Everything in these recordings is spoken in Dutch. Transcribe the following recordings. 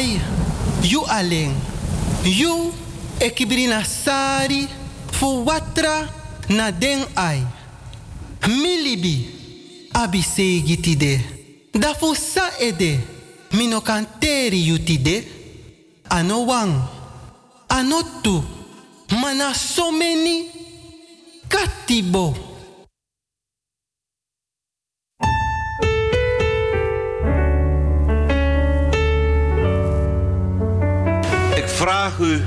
ai. You alleen. You ekibrina sari fu watra na den ai. Milibi abise gitide. Da fu ede mino kanteri yutide. Ano wang. Ano tu. Mana so many. Katibo. Vraag u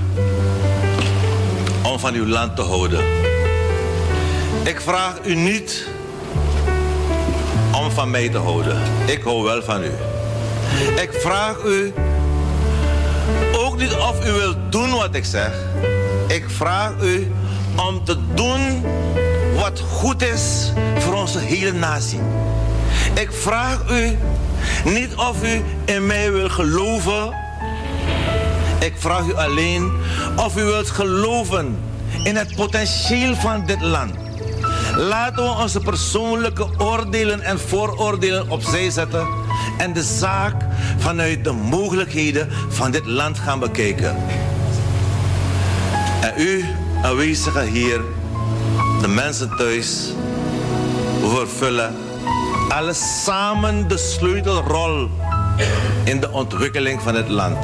om van uw land te houden. Ik vraag u niet om van mij te houden. Ik hou wel van u. Ik vraag u ook niet of u wilt doen wat ik zeg. Ik vraag u om te doen wat goed is voor onze hele natie. Ik vraag u niet of u in mij wil geloven ik vraag u alleen of u wilt geloven in het potentieel van dit land. Laten we onze persoonlijke oordelen en vooroordelen opzij zetten en de zaak vanuit de mogelijkheden van dit land gaan bekijken. En u, aanwezigen hier, de mensen thuis, vervullen alle samen de sleutelrol in de ontwikkeling van het land.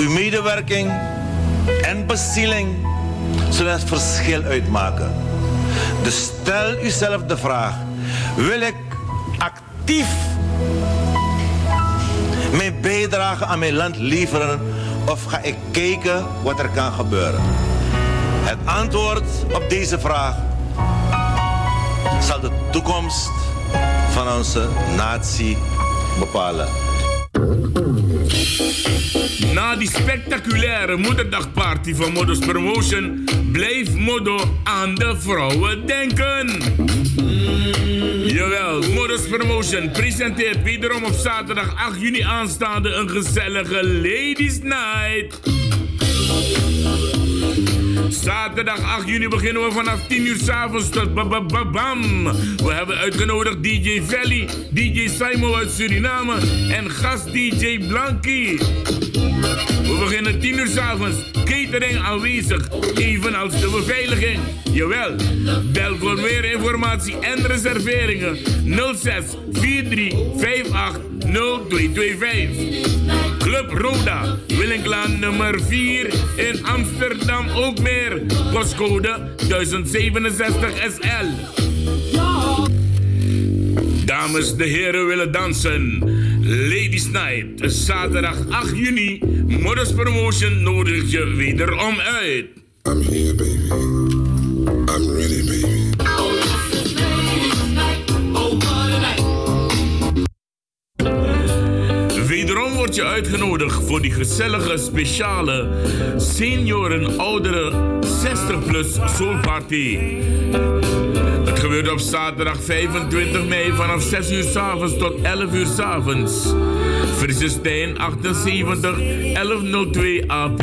Uw medewerking en bezieling zullen het verschil uitmaken. Dus stel uzelf de vraag: wil ik actief mijn bijdrage aan mijn land leveren of ga ik kijken wat er kan gebeuren? Het antwoord op deze vraag zal de toekomst van onze natie bepalen. Na die spectaculaire moederdagparty van Modus Promotion blijft Modo aan de vrouwen denken. Jawel, Modus Promotion presenteert wederom op zaterdag 8 juni aanstaande een gezellige Ladies Night. Zaterdag 8 juni beginnen we vanaf 10 uur s'avonds tot bam. We hebben uitgenodigd DJ Valley, DJ Simon uit Suriname en gast DJ Blanky. We beginnen 10 uur s'avonds. Catering aanwezig, evenals de beveiliging. Jawel, bel voor meer informatie en reserveringen 06 43 58 0225. Club Roda, Willinklaan nummer 4 in Amsterdam ook meer. Postcode 1067 SL. Dames de heren willen dansen. Ladies Night, zaterdag 8 juni. Modus Promotion nodigt je wederom uit. I'm here, baby. I'm ready, baby. Wederom word je uitgenodigd voor die gezellige, speciale senioren, ouderen, 60 plus soulparty. Gebeurt op zaterdag 25 mei vanaf 6 uur s avonds tot 11 uur s avonds. Frisse 78 1102 AP,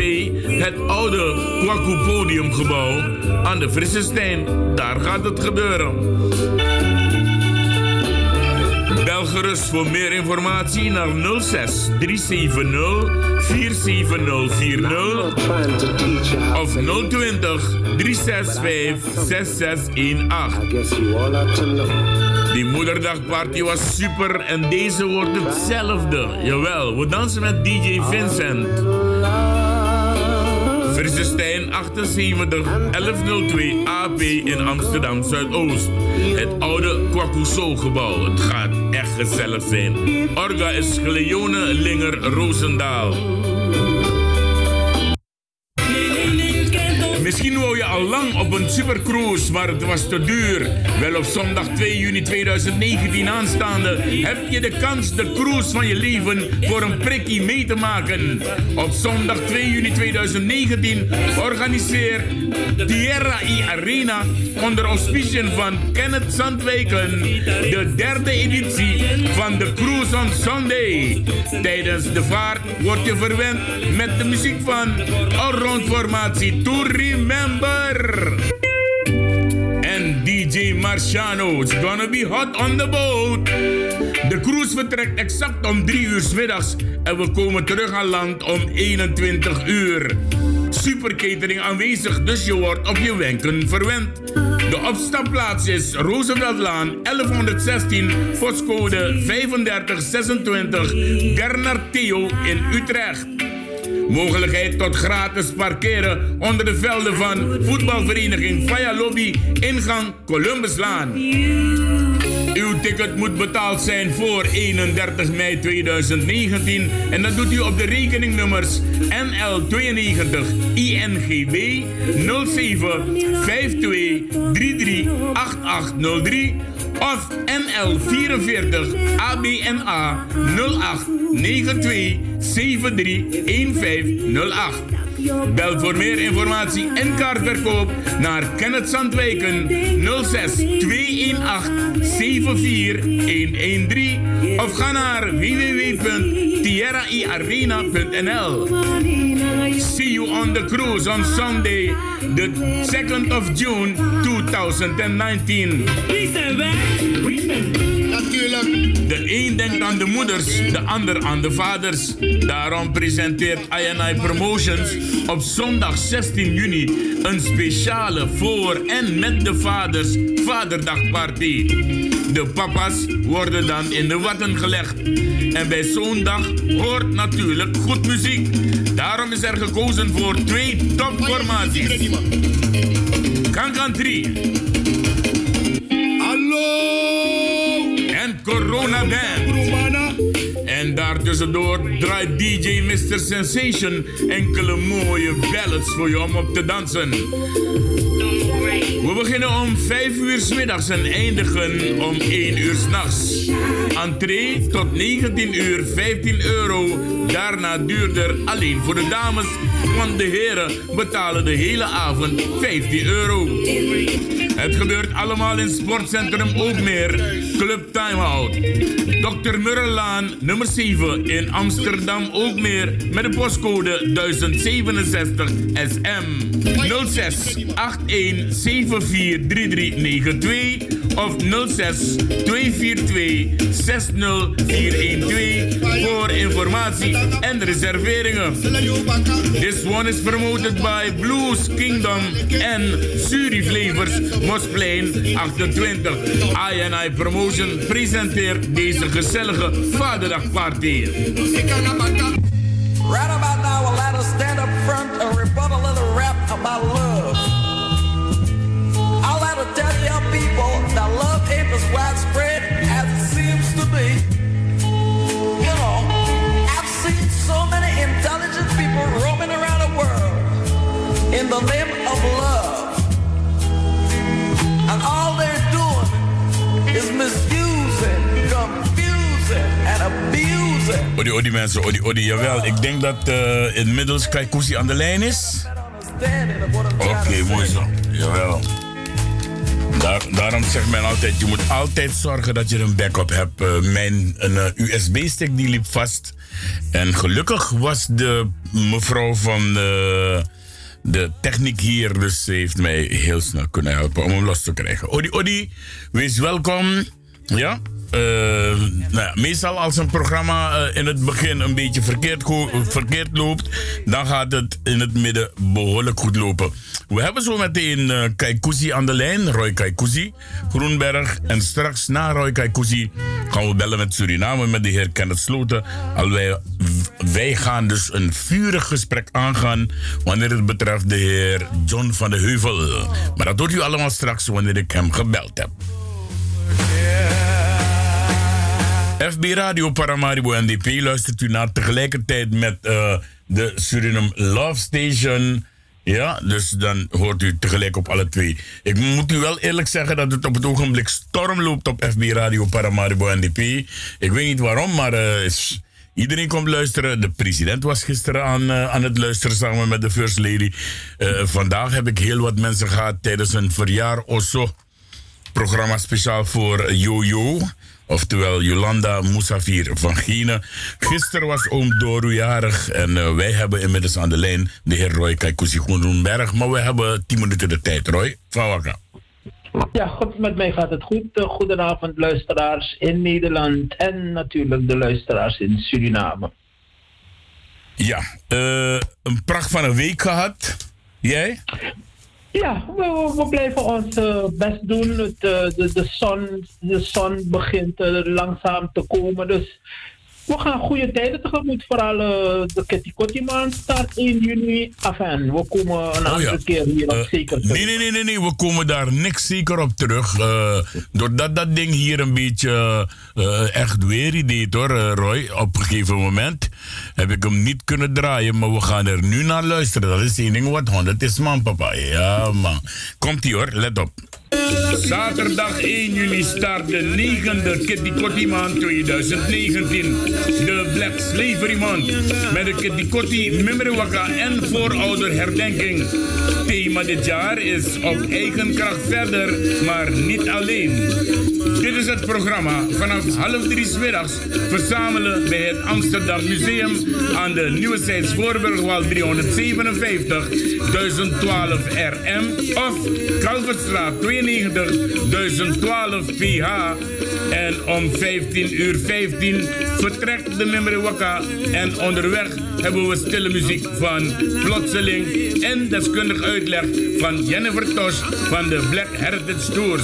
het oude Kwaku Podiumgebouw aan de Frisse Daar gaat het gebeuren. Voor meer informatie naar 06 370 47040 of 020 365 6618. Die moederdagparty was super en deze wordt hetzelfde. Jawel, we dansen met DJ Vincent. Frisse Stijn 78 1102 AP in Amsterdam Zuidoost. Het oude Kwakuso gebouw. Het gaat echt gezellig zijn. Orga is Gleone Linger Roosendaal. Misschien wou je al lang op een supercruise, maar het was te duur. Wel op zondag 2 juni 2019 aanstaande heb je de kans de cruise van je leven voor een prikkie mee te maken. Op zondag 2 juni 2019 organiseert Tierra I Arena onder auspiciën van Kenneth Zandwijken de derde editie van de Cruise on Sunday. Tijdens de vaart word je verwend met de muziek van Allround Formatie Tour Remember. En DJ Marciano is gonna be hot on the boat. De cruise vertrekt exact om 3 uur s middags en we komen terug aan land om 21 uur. Super catering aanwezig, dus je wordt op je wenken verwend. De opstapplaats is Rooseveltlaan 1116, postcode 3526, Bernard Theo in Utrecht. Mogelijkheid tot gratis parkeren onder de velden van voetbalvereniging Faya Lobby, ingang Columbuslaan. Uw ticket moet betaald zijn voor 31 mei 2019 en dat doet u op de rekeningnummers NL92 INGB 07 52 33 8803 of NL44 ABNA 08 92 73 1508. Bel voor meer informatie en kaartverkoop naar Kenneth Zandwijken 06 218 74113 of ga naar www.tierraiarena.nl. See you on the cruise on Sunday, the 2nd of June 2019. De een denkt aan de moeders, de ander aan de vaders. Daarom presenteert INI Promotions op zondag 16 juni een speciale voor en met de vaders Vaderdagparty. De papa's worden dan in de watten gelegd. En bij zo'n dag hoort natuurlijk goed muziek. Daarom is er gekozen voor twee topformaties. Kankan 3. Hallo! En Corona Band. En daartussendoor draait DJ Mr. Sensation enkele mooie ballads voor je om op te dansen. We beginnen om 5 uur s middags en eindigen om 1 uur s'nachts. Entree tot 19 uur 15 euro. Daarna duurder alleen voor de dames, want de heren betalen de hele avond 15 euro. Het gebeurt allemaal in Sportcentrum Ookmeer, Club Timeout. Dr. Murrelaan, nummer 7 in Amsterdam Ookmeer met de postcode 1067 SM 06 81 743392 of 06 242 60412 voor informatie en reserveringen. This one is promoted by Blues Kingdom en Suri Flavors Mosplein 28. INI Promotion presenteert deze gezellige Vaderdagparty. Right about now, let us stand up front and rebut a little rap about love. I'll let her tell people that love widespread the name of love. And all they're doing is misusing, confusing, and abusing. Odi, odi mensen, odi, odi, jawel. Ik denk dat uh, inmiddels Kaikousi aan de lijn is. Oké, mooi zo. Jawel. Daar, daarom zegt men altijd, je moet altijd zorgen dat je een backup hebt. Uh, mijn een, USB-stick die liep vast. En gelukkig was de mevrouw van de, de techniek hier, dus heeft mij heel snel kunnen helpen om hem los te krijgen. Odi, Odi, wees welkom. Ja? Eh, nou meestal als een programma eh, in het begin een beetje verkeerd, verkeerd loopt, dan gaat het in het midden behoorlijk goed lopen. We hebben zo meteen uh, aan de lijn, Roy Kaikousi, Groenberg. En straks na Roy Kaikousi gaan we bellen met Suriname met de heer Kenneth Sloten. Al wij, gaan dus een vurig gesprek aangaan wanneer het betreft de heer John van de Heuvel. Maar dat hoort u allemaal straks wanneer ik hem gebeld heb. FB Radio Paramaribo NDP luistert u naar tegelijkertijd met uh, de Suriname Love Station. Ja, dus dan hoort u tegelijk op alle twee. Ik moet u wel eerlijk zeggen dat het op het ogenblik storm loopt op FB Radio Paramaribo NDP. Ik weet niet waarom, maar is, iedereen komt luisteren. De president was gisteren aan, uh, aan het luisteren samen met de First Lady. vandaag heb ik heel wat mensen gehad tijdens een verjaar Osso programma speciaal voor Jojo. Oftewel Jolanda Moussafir van Gine. Gisteren was oom Doru jarig en uh, wij hebben inmiddels aan de lijn de heer Roy Kaikousi Groenberg. Maar we hebben 10 minuten de tijd, Roy. Van Wakka. Ja, goed, met mij gaat het goed. Uh, goedenavond, luisteraars in Nederland en natuurlijk de luisteraars in Suriname. Ja, uh, een pracht van een week gehad. Jij? Ja, we, we blijven ons uh, best doen. Het, uh, de, de, zon, de zon begint uh, langzaam te komen. Dus we gaan goede tijden tegemoet. Vooral uh, de Ketikotti maand start 1 juni af en we komen een oh, andere keer hier op zeker terug. Nee, nee, nee, nee, nee, we komen daar niks zeker op terug. Doordat dat ding hier een beetje echt weer deed hoor, Roy. Op een gegeven moment heb ik hem niet kunnen draaien, maar we gaan er nu naar luisteren. Dat is één ding wat 100 is man, papa. Ja, man. Komt-ie hoor, let op. Zaterdag 1 juni start de negende Kitty Kotti maand 2019. De Black Slavery Month. Met de Kitty Kotti Mimrewaka en voorouder herdenking. Thema dit jaar is op eigen kracht verder, maar niet alleen. Dit is het programma. Vanaf half drie middags verzamelen bij het Amsterdam Museum aan de Nieuwe Zijds Voorburgwal 357 1012 RM of Kalverstraat 2 1012 PH. En om 15 uur 15 vertrekt de Memrewaka. En onderweg hebben we stille muziek van Plotseling en deskundig uitleg van Jennifer Tosh van de Black Heritage Tours.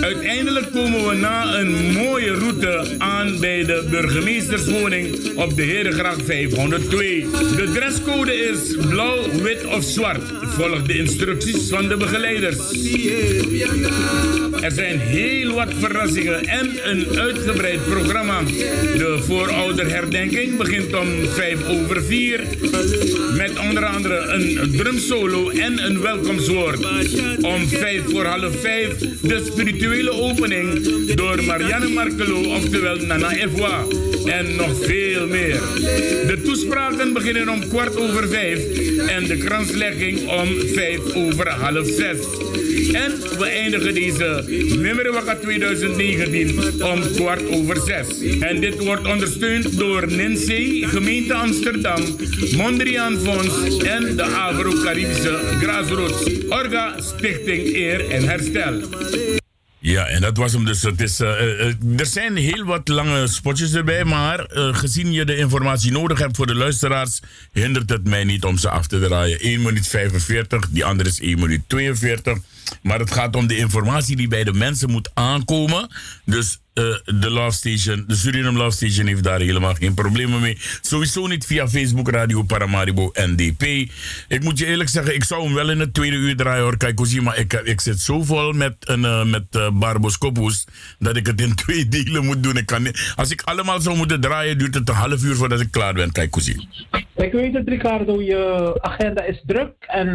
Uiteindelijk komen we na een mooie route aan bij de burgemeesterswoning op de Herengracht 502. De dresscode is blauw, wit of zwart. Volg de instructies van de begeleiders. Er zijn heel wat verrassingen en een uitgebreid programma. De voorouderherdenking begint om 5 over 4 met onder andere een drumsolo en een welkomstwoord. Om 5 voor half 5 de spirituele opening door Marianne Markelo, oftewel Nana Evoa. En nog veel meer. De toespraken beginnen om kwart over 5 en de kranslegging om 5 over half 6. En we eindigen deze Mimmerwaka 2019 om kwart over zes. En dit wordt ondersteund door NINSEE, gemeente Amsterdam, Mondriaan Fonds en de Afro-Caribische Grassroots Orga Stichting Eer en Herstel. Ja, en dat was hem dus. Het is, uh, er zijn heel wat lange spotjes erbij, maar gezien je de informatie nodig hebt voor de luisteraars, hindert het mij niet om ze af te draaien. 1 minuut 45, die andere is 1 minuut 42. Maar het gaat om de informatie die bij de mensen moet aankomen. Dus uh, de Love Station, de Suriname Love Station heeft daar helemaal geen problemen mee. Sowieso niet via Facebook Radio Paramaribo NDP. Ik moet je eerlijk zeggen, ik zou hem wel in het tweede uur draaien hoor. Kijk, maar ik, ik zit zo vol met, een, uh, met uh, Barbos dat ik het in twee delen moet doen. Ik kan niet, als ik allemaal zou moeten draaien, duurt het een half uur voordat ik klaar ben. Kijk. Ik weet het, Ricardo, je agenda is druk. En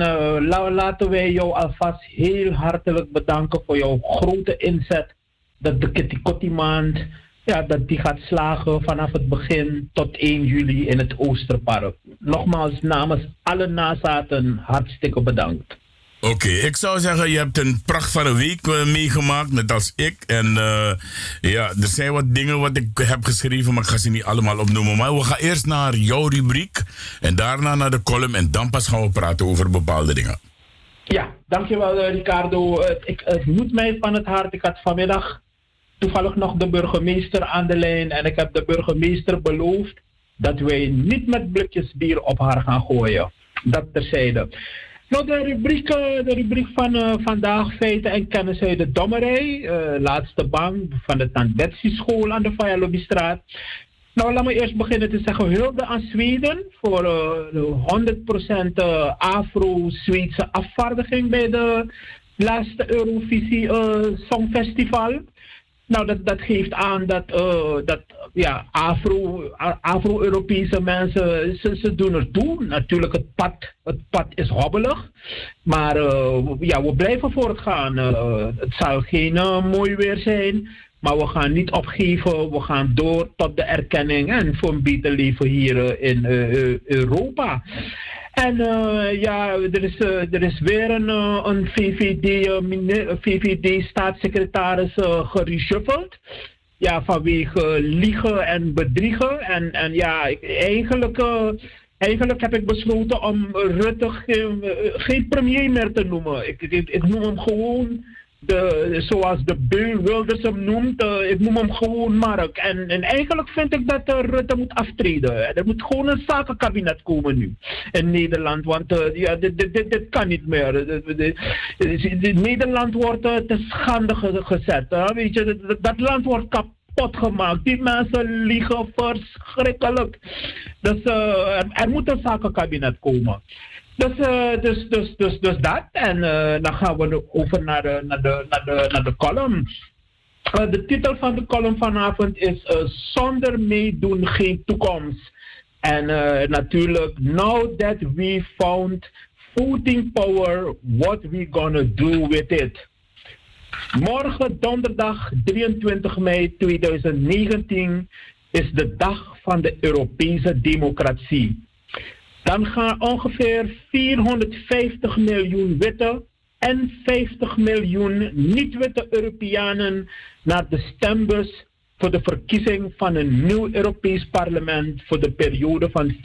laten wij jou alvast heel hartelijk bedanken voor jouw grote inzet. Dat de Kitty maand, ja, dat die gaat slagen vanaf het begin tot 1 juli in het Oosterpark. Nogmaals, namens alle nazaten, hartstikke bedankt. Oké, ik zou zeggen, je hebt een pracht van een week uh, meegemaakt, net als ik. En uh, ja, er zijn wat dingen wat ik heb geschreven, maar ik ga ze niet allemaal opnoemen. Maar we gaan eerst naar jouw rubriek en daarna naar de column en dan pas gaan we praten over bepaalde dingen. Ja, dankjewel uh, Ricardo. ik, het moet mij van het hart. Ik had vanmiddag toevallig nog de burgemeester aan de lijn en ik heb de burgemeester beloofd dat wij niet met blikjes bier op haar gaan gooien. Dat terzijde. Nou, de rubriek, eh, de rubriek van uh, vandaag, feiten en kennis uit de Dommerij. Uh, laatste bang van de Tandetsi school aan de Vajalobistraat. Nou, laat me eerst beginnen te zeggen hulde aan Zweden voor uh, 100% Afro-Zweedse afvaardiging bij de laatste Eurovisie Songfestival. Nou, dat, dat geeft aan dat, uh, dat ja, Afro, Afro-Europese mensen, ze, ze doen er toe. Natuurlijk, het pad, het pad is hobbelig. Maar uh, ja, we blijven voortgaan. Uh, het zal geen mooi weer zijn. Maar we gaan niet opgeven. We gaan door tot de erkenning en voor een beter leven hier in Europa. En uh, ja, er is, uh, er is weer een, uh, een VVD, VVD-staatssecretaris gereshuffeld. Ja, vanwege liegen en bedriegen. En, en ja, eigenlijk, eigenlijk heb ik besloten om Rutte geen, geen premier meer te noemen. Ik, ik, ik noem hem gewoon de, zoals de Bill Wilders hem noemt, uh, ik noem hem gewoon Mark. En, en eigenlijk vind ik dat uh, Rutte moet aftreden. Er moet gewoon een zakenkabinet komen nu in Nederland. Want uh, ja, dit, dit, dit, kan niet meer. Nederland wordt te schande gezet. Weet je, dat, dat land wordt kapot gemaakt. Die mensen liegen verschrikkelijk. Dus er, er moet een zakenkabinet komen. Dus, uh, dus, dus, dus, dus dat. En uh, dan gaan we over naar de, naar de, naar de, naar de column. Uh, de titel van de column vanavond is Zonder meedoen geen toekomst. En natuurlijk, now that we found voting power, what we gonna do with it. Morgen, donderdag 23 mei 2019, is de dag van de Europese democratie dan gaan ongeveer 450 miljoen witte en 50 miljoen niet-witte Europeanen naar de stembus voor de verkiezing van een nieuw Europees parlement voor de periode van 2019-2024.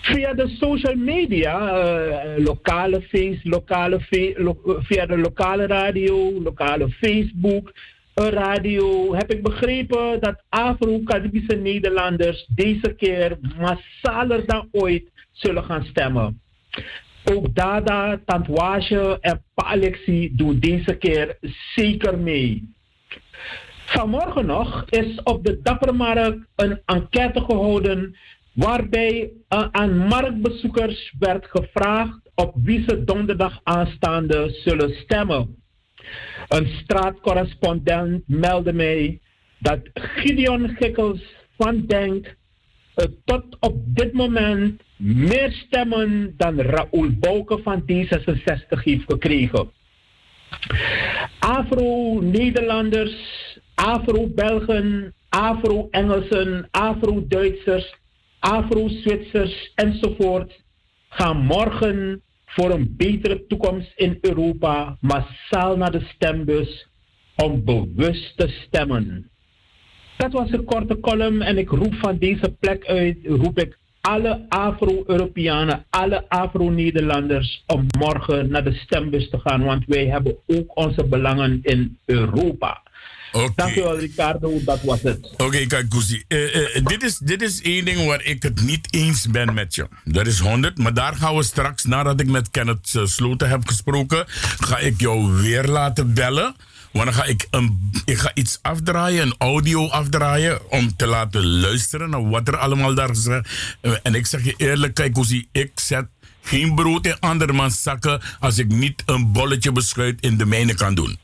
Via de social media, uh, lokale face, lokale via de lokale radio, lokale Facebook, radio heb ik begrepen dat Afro-Caribische Nederlanders deze keer massaler dan ooit zullen gaan stemmen. Ook Dada, Tantwasje en Pa Alexi doen deze keer zeker mee. Vanmorgen nog is op de Dappermarkt een enquête gehouden waarbij aan marktbezoekers werd gevraagd op wie ze donderdag aanstaande zullen stemmen. Een straatcorrespondent meldde mij dat Gideon Gikkels van Denk uh, tot op dit moment meer stemmen dan Raoul Bouke van D66 heeft gekregen. Afro-Nederlanders, Afro-Belgen, Afro-Engelsen, Afro-Duitsers, Afro-Zwitsers enzovoort gaan morgen voor een betere toekomst in Europa massaal naar de stembus om bewust te stemmen. Dat was een korte column en ik roep van deze plek uit, roep ik alle Afro-Europeanen, alle Afro-Nederlanders om morgen naar de stembus te gaan, want wij hebben ook onze belangen in Europa. Okay. Dankjewel Ricardo, dat was het. Oké, okay, kijk Kuzi. Uh, uh, dit, is, dit is één ding waar ik het niet eens ben met je. Dat is 100, maar daar gaan we straks, nadat ik met Kenneth uh, Sloten heb gesproken, ga ik jou weer laten bellen. Want dan ga ik, een, ik ga iets afdraaien, een audio afdraaien, om te laten luisteren naar wat er allemaal daar gezegd En ik zeg je eerlijk, kijk ik zet geen brood in andermans zakken als ik niet een bolletje beschuit in de mijne kan doen.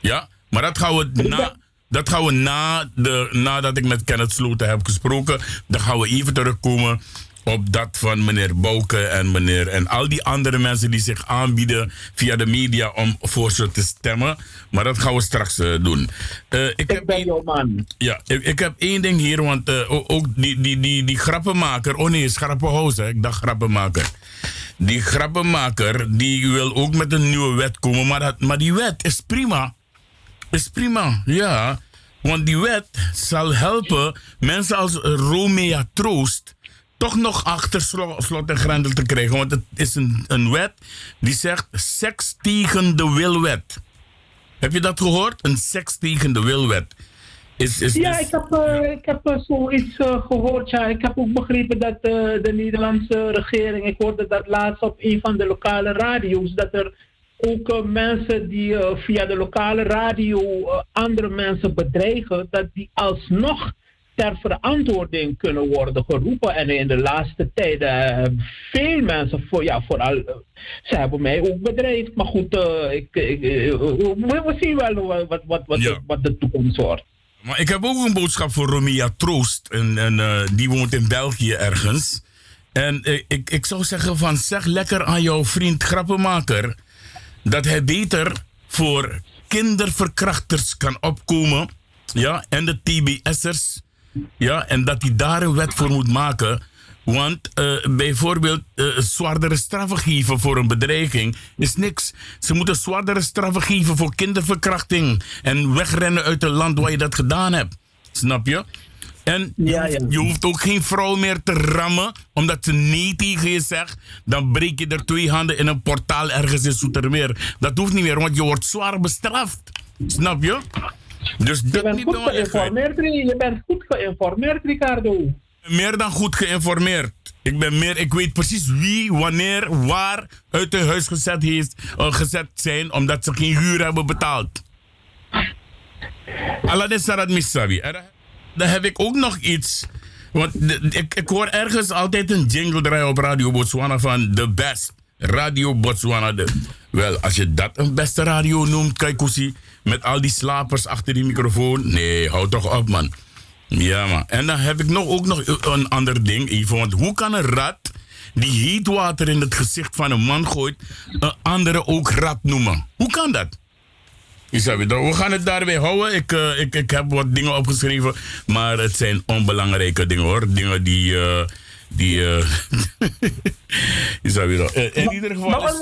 Ja? Maar dat gaan we na, dat gaan we na de, nadat ik met Kenneth Sloten heb gesproken. Dan gaan we even terugkomen op dat van meneer Bouke en meneer en al die andere mensen die zich aanbieden via de media om voor ze te stemmen. Maar dat gaan we straks uh, doen. Uh, ik, ik heb ben jouw man. Ja, ik, ik, heb één ding hier, want uh, ook die, die, die, die grappenmaker. Oh nee, grappenhuis, ik dacht grappenmaker. Die grappenmaker die wil ook met een nieuwe wet komen, maar, dat, maar die wet is prima. Is prima, ja. Want die wet zal helpen mensen als Romea Troost toch nog achter slot en grendel te krijgen. Want het is een, een wet die zegt seks tegen de wilwet. Heb je dat gehoord? Een seks tegen de wilwet. Is, is, ja, ik heb, uh, ik heb uh, zoiets uh, gehoord. Ja. Ik heb ook begrepen dat de Nederlandse regering, ik hoorde dat laatst op een van de lokale radio's, dat er ook mensen die via de lokale radio andere mensen bedreigen, dat die alsnog ter verantwoording kunnen worden geroepen. En in de laatste tijd uh, veel mensen, voor, ja, vooral, ze hebben mij ook bedreigd. Maar goed, uh, ik, ik, we, zien wel wat, wat, wat, ja. wat de toekomst wordt. Maar ik heb ook een boodschap voor Romia Troost. En, en die woont in België ergens. En ik, ik zou zeggen van zeg lekker aan jouw vriend Grappenmaker... dat hij beter voor kinderverkrachters kan opkomen... Ja, en de TBS'ers ja, en dat hij daar een wet voor moet maken. Want uh, bijvoorbeeld uh, zwaardere straffen geven voor een bedreiging is niks. Ze moeten zwaardere straffen geven voor kinderverkrachting. En wegrennen uit het land waar je dat gedaan hebt. Snap je? En ja, ja. je hoeft ook geen vrouw meer te rammen, omdat ze nee tegen je zegt. Dan breek je er twee handen in een portaal ergens in Soetermeer. Dat hoeft niet meer, want je wordt zwaar bestraft. Snap je? Dus je bent goed geïnformeerd, je bent goed geïnformeerd, Ricardo. Meer dan goed geïnformeerd. Ik ben meer, ik weet precies wie, wanneer, waar uit het huis gezet, heeft, uh, gezet zijn omdat ze geen huur hebben betaald. Aladdin Sarat Misabi. Dan heb ik ook nog iets. Want ik, ik hoor ergens altijd een jingle draaien op Radio Botswana van The Best. Radio Botswana. Wel, als je dat een beste radio noemt, Kaikusi, met al die slapers achter die microfoon. Nee, hou toch op, man. Ja, man. En dan heb ik nog, ook nog een ander ding, even. Want hoe kan een rat die heet water in het gezicht van een man gooit, een andere ook rat noemen? Hoe kan dat? We gaan het daarbij houden. Ik, uh, ik, ik heb wat dingen opgeschreven, maar het zijn onbelangrijke dingen hoor. Dingen die. Uh, die uh, in ieder geval. Maar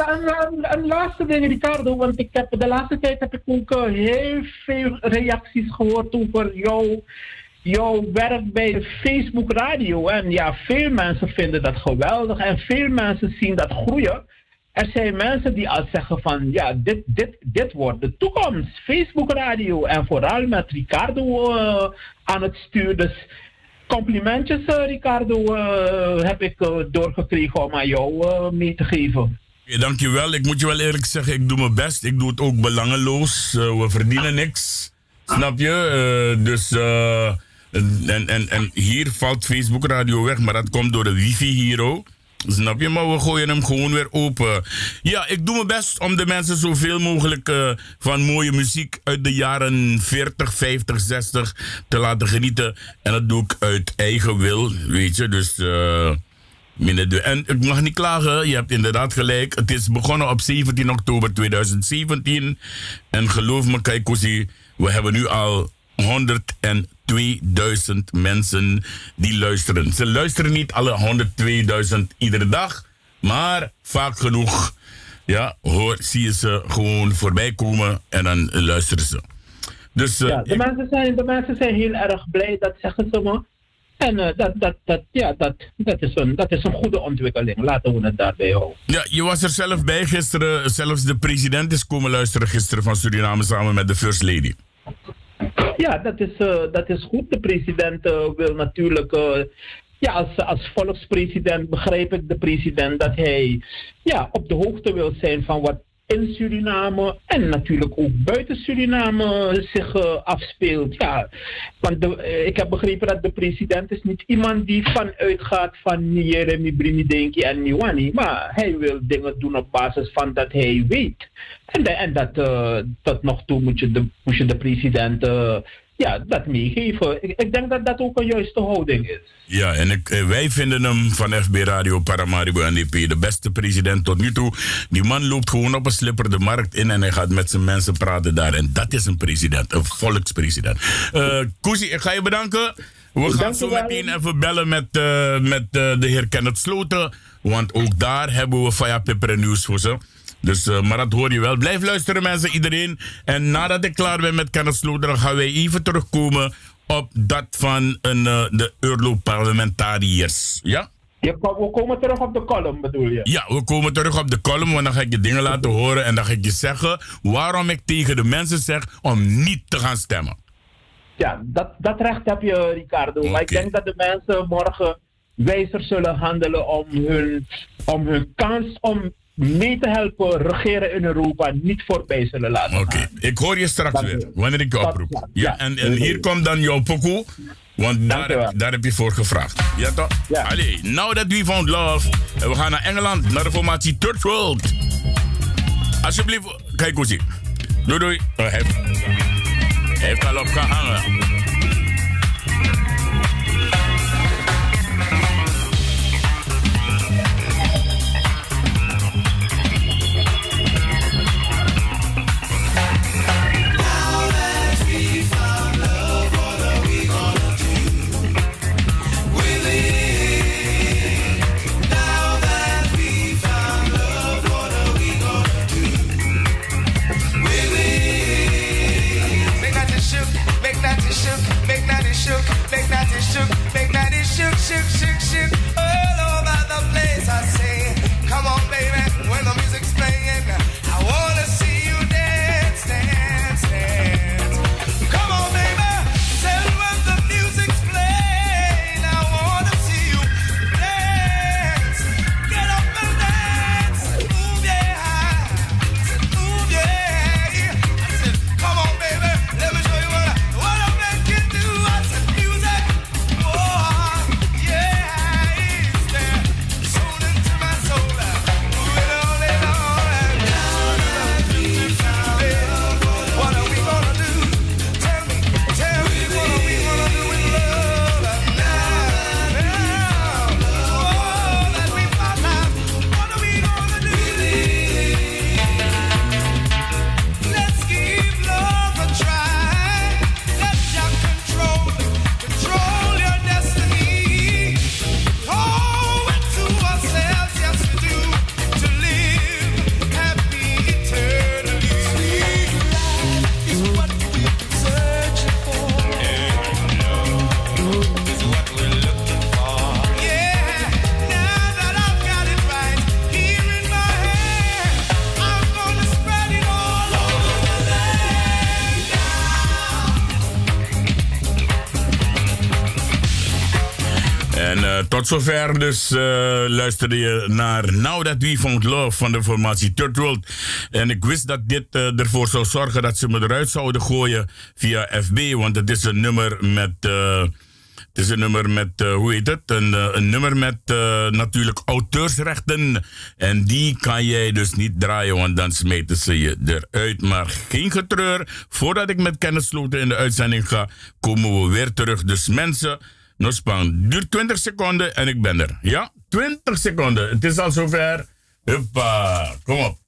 een, een, laatste ding, Ricardo, want ik heb, de laatste tijd heb ik ook heel veel reacties gehoord over jou, jouw werk bij de Facebook Radio. En ja, veel mensen vinden dat geweldig en veel mensen zien dat groeien. Er zijn mensen die al zeggen van ja, dit, dit, dit wordt de toekomst. Facebook Radio en vooral met Ricardo uh, aan het stuur. Dus complimentjes uh, Ricardo uh, heb ik doorgekregen om aan jou mee te geven. Ja, dankjewel. Ik moet je wel eerlijk zeggen, ik doe mijn best. Ik doe het ook belangeloos. we verdienen niks. Snap je? dus... en, en, en hier valt Facebook Radio weg, maar dat komt door de wifi hier ook. Snap je? Maar we gooien hem gewoon weer open. Ja, ik doe mijn best om de mensen zoveel mogelijk uh, van mooie muziek uit de jaren 40, 50, 60 te laten genieten. En dat doe ik uit eigen wil, weet je. Dus. Uh, en ik mag niet klagen, je hebt inderdaad gelijk. Het is begonnen op 17 oktober 2017. En geloof me, Kaikosi, we hebben nu al 102.000 mensen die luisteren. Ze luisteren niet alle 102.000 iedere dag, maar vaak genoeg ja, hoor, zie je ze gewoon voorbij komen en dan luisteren ze. Dus, uh, ja, de, mensen zijn, de mensen zijn heel erg blij, dat zeggen ze maar. En uh, dat, dat, dat, ja, dat, dat, is een, dat is een goede ontwikkeling. Laten we het daarbij houden. Ja, je was er zelf bij gisteren. Zelfs de president is komen luisteren gisteren van Suriname samen met de First Lady. Ja, dat is, uh, dat is goed. De president uh, wil natuurlijk. Uh, ja, als, als volkspresident begrijp ik de president dat hij ja, op de hoogte wil zijn van wat in Suriname en natuurlijk ook buiten Suriname zich uh, afspeelt. Ja, want de, uh, ik heb begrepen dat de president is niet iemand die vanuit gaat van Jeremy Brimidenki en Niwani, maar hij wil dingen doen op basis van dat hij weet. En, de, en dat tot nog toe moet je de, moet je de president ja, dat meegeven. Ik, ik, denk dat dat ook een juiste houding is. Ja, en ik, eh, wij vinden hem van FB Radio Paramaribo NDP de beste president tot nu toe. Die man loopt gewoon op een slipper de markt in en hij gaat met zijn mensen praten daar. En dat is een president, een volkspresident. Uh, Koesie, ik ga je bedanken. We gaan zo meteen even bellen met, uh, met uh, de heer Kenneth Sloten. Want ook daar hebben we Faya Pepper nieuws voor ze. Dus, uh, maar dat hoor je wel. Blijf luisteren mensen, iedereen. En nadat ik klaar ben met Kenneth dan gaan wij even terugkomen op dat van een, uh, de Europarlementariërs. Ja? Je, we komen terug op de column, bedoel je? Ja, we komen terug op de column, want dan ga ik je dingen laten horen en dan ga ik je zeggen waarom ik tegen de mensen zeg om niet te gaan stemmen. Ja, dat, dat recht heb je, Ricardo. Maar ik denk dat de mensen morgen wijzer zullen handelen om hun, om hun kans om mee te helpen regeren in Europa niet voorbij zullen laten. Oké, ik hoor je straks weer, wanneer ik je oproep. Ja, en, en hier komt dan jouw pokoe. Want daar heb, daar heb je voor gevraagd. Ja toch? Ja. Allee, now that we found love. En we gaan naar Engeland, naar de formatie Third World. Alsjeblieft, kijk hoe. Doei doei. Oh, hij heeft al opgehangen. Tot zover dus uh, luisterde je naar Now That We Found Love van de formatie Third. En ik wist dat dit uh, ervoor zou zorgen dat ze me eruit zouden gooien via FB. Want het is een nummer met... Uh, het is een nummer met, hoe heet het? Een, een nummer met natuurlijk auteursrechten. En die kan jij dus niet draaien, want dan smeten ze je eruit. Maar geen getreur. Voordat ik met kennis sloten in de uitzending ga, komen we weer terug. Dus mensen, Nospan. Duurt 20 seconden en ik ben er. Ja, 20 seconden. Het is al zover. Huppa, kom op.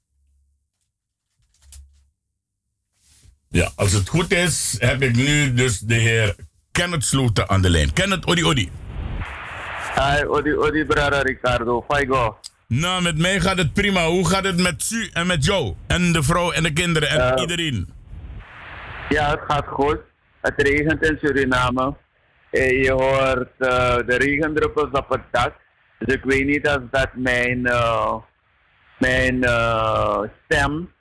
Ja, als het goed is, heb ik nu dus de heer Kenneth Sloten aan de lijn. Kenneth, Odi Odi. Hi, Odi Odi, brada Ricardo. Faigo. Nou, met mij gaat het prima. Hoe gaat het met Su en met jou? En de vrouw en de kinderen en iedereen? Ja, het gaat goed. Het regent in Suriname. Eh, je hoort uh, de regendruppels op het dak. Dus ik weet niet of dat mijn, uh, mijn uh, stem,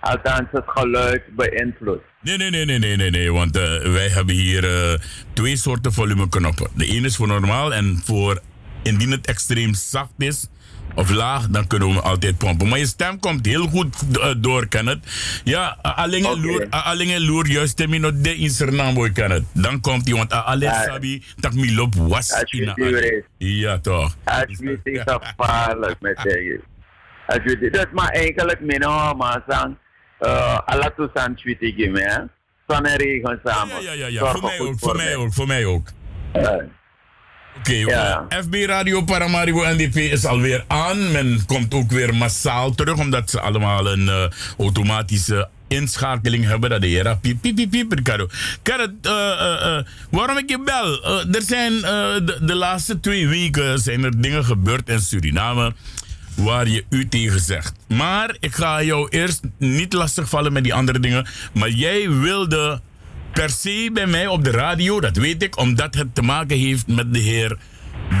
althans het geluid, beïnvloedt. Nee, nee, nee, nee, nee, nee, nee. Want wij hebben hier twee soorten volumeknoppen. De ene is voor normaal en voor indien het extreem zacht is, of laag, dan kunnen we altijd pompen. Maar je stem komt heel goed uh, door, Kenneth. Ja, alleen okay. loer, alleen loer, juist nog de in zijn boy, Kenneth. Dan komt hij, want alleen sabi, dat mi lop was. Ja, toch. Als je het gevaarlijk met je. Dat maar eigenlijk min maar zang, alla toestand tweet ik me, hè. Zon en regen samen. Ja, ja, ja, ja. Voor mij ook, voor mij ook, voor mij ook. Oké, okay, FB Radio Paramaribo NDP is alweer aan. Men komt ook weer massaal terug, omdat ze allemaal een uh, automatische inschakeling hebben. Dat de heer piep, piep, piep, piep, Ricardo. Kenneth, uh, uh, waarom ik je bel? er zijn de, de, laatste twee weken zijn er dingen gebeurd in Suriname waar je u tegen zegt. Maar ik ga jou eerst niet lastigvallen met die andere dingen. Maar jij wilde per se bij mij op de radio, dat weet ik, omdat het te maken heeft met de heer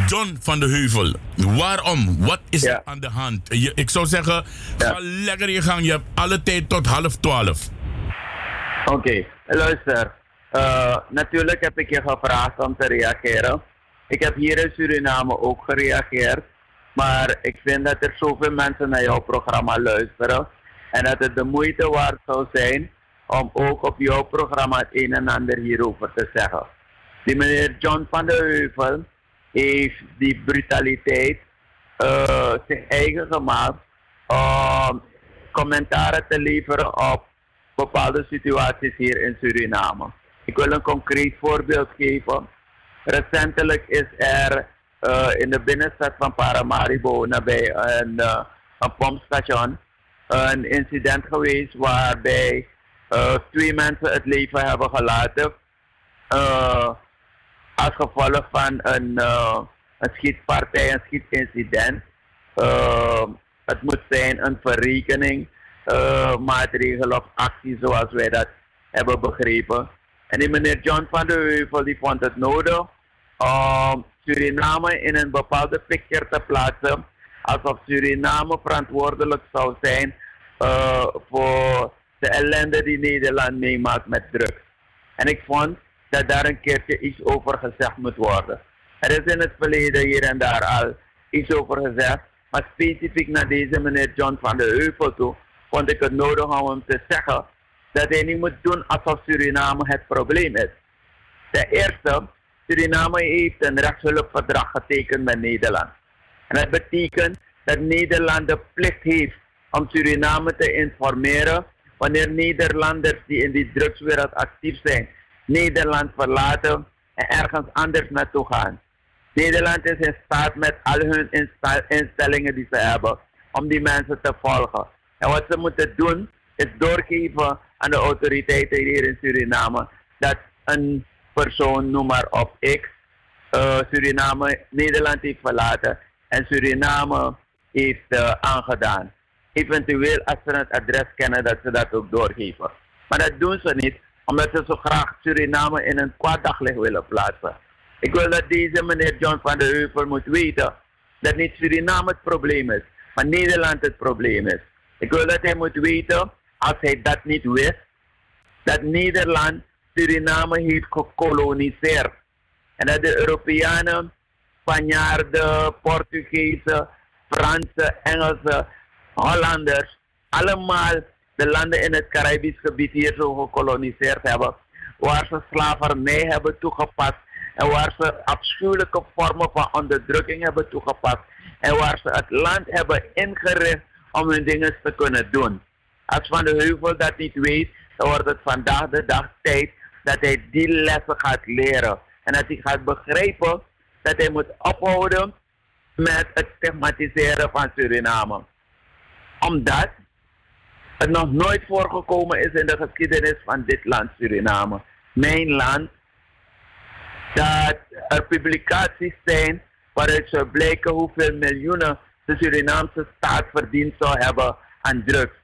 John van de Heuvel. Waarom? Wat is er aan de hand? Je, ik zou zeggen, ga lekker je gang. Je hebt alle tijd tot half twaalf. Oké, luister. Uh, natuurlijk heb ik je gevraagd om te reageren. Ik heb hier in Suriname ook gereageerd. Maar ik vind dat er zoveel mensen naar jouw programma luisteren. En dat het de moeite waard zou zijn om ook op jouw programma het een en ander hierover te zeggen. Die meneer John van der Heuvel heeft die brutaliteit uh, zich eigen gemaakt om commentaren te leveren op bepaalde situaties hier in Suriname. Ik wil een concreet voorbeeld geven. Recentelijk is er uh, in de binnenstad van Paramaribo, nabij een, een pompstation, een incident geweest waarbij uh, twee mensen het leven hebben gelaten. als gevolg van een, een schietpartij, een schietincident. het moet zijn een verrekening, maatregel of actie zoals wij dat hebben begrepen. En die meneer John van der Heuvel die vond het nodig om Suriname in een bepaalde picture te plaatsen. Alsof Suriname verantwoordelijk zou zijn uh, voor de ellende die Nederland meemaakt met drugs. En ik vond dat daar een keertje iets over gezegd moet worden. Er is in het verleden hier en daar al iets over gezegd. Maar specifiek naar deze meneer John van der Heuvel toe vond ik het nodig om hem te zeggen dat hij niet moet doen alsof Suriname het probleem is. De eerste, Suriname heeft een rechtshulpverdrag getekend met Nederland. En dat betekent dat Nederland de plicht heeft om Suriname te informeren wanneer Nederlanders die in die drugswereld actief zijn, Nederland verlaten en ergens anders naartoe gaan. Nederland is in staat met al hun instellingen die ze hebben om die mensen te volgen. En wat ze moeten doen is doorgeven aan de autoriteiten hier in Suriname dat een persoon, noem maar op X, uh, Suriname, Nederland heeft verlaten en Suriname heeft uh, aangedaan. Eventueel als ze het adres kennen dat ze dat ook doorgeven. Maar dat doen ze niet, omdat ze zo graag Suriname in een kwaad willen plaatsen. Ik wil dat deze meneer John van der Heuvel moet weten dat niet Suriname het probleem is, maar Nederland het probleem is. Ik wil dat hij moet weten als hij dat niet wist, dat Nederland Suriname heeft gekoloniseerd. En dat de Europeanen, Spanjaarden, Portugezen, Fransen, Engelsen, Hollanders, allemaal de landen in het Caribisch gebied hier zo gekoloniseerd hebben. Waar ze slavernij hebben toegepast. En waar ze afschuwelijke vormen van onderdrukking hebben toegepast. En waar ze het land hebben ingericht om hun dingen te kunnen doen. Als Van de Heuvel dat niet weet, dan wordt het vandaag de dag tijd dat hij die lessen gaat leren. En dat hij gaat begrijpen dat hij moet ophouden met het stigmatiseren van Suriname. Omdat het nog nooit voorgekomen is in de geschiedenis van dit land Suriname. Mijn land. Dat er publicaties zijn waaruit zou blijken hoeveel miljoenen de Surinaamse staat verdiend zou hebben aan drugs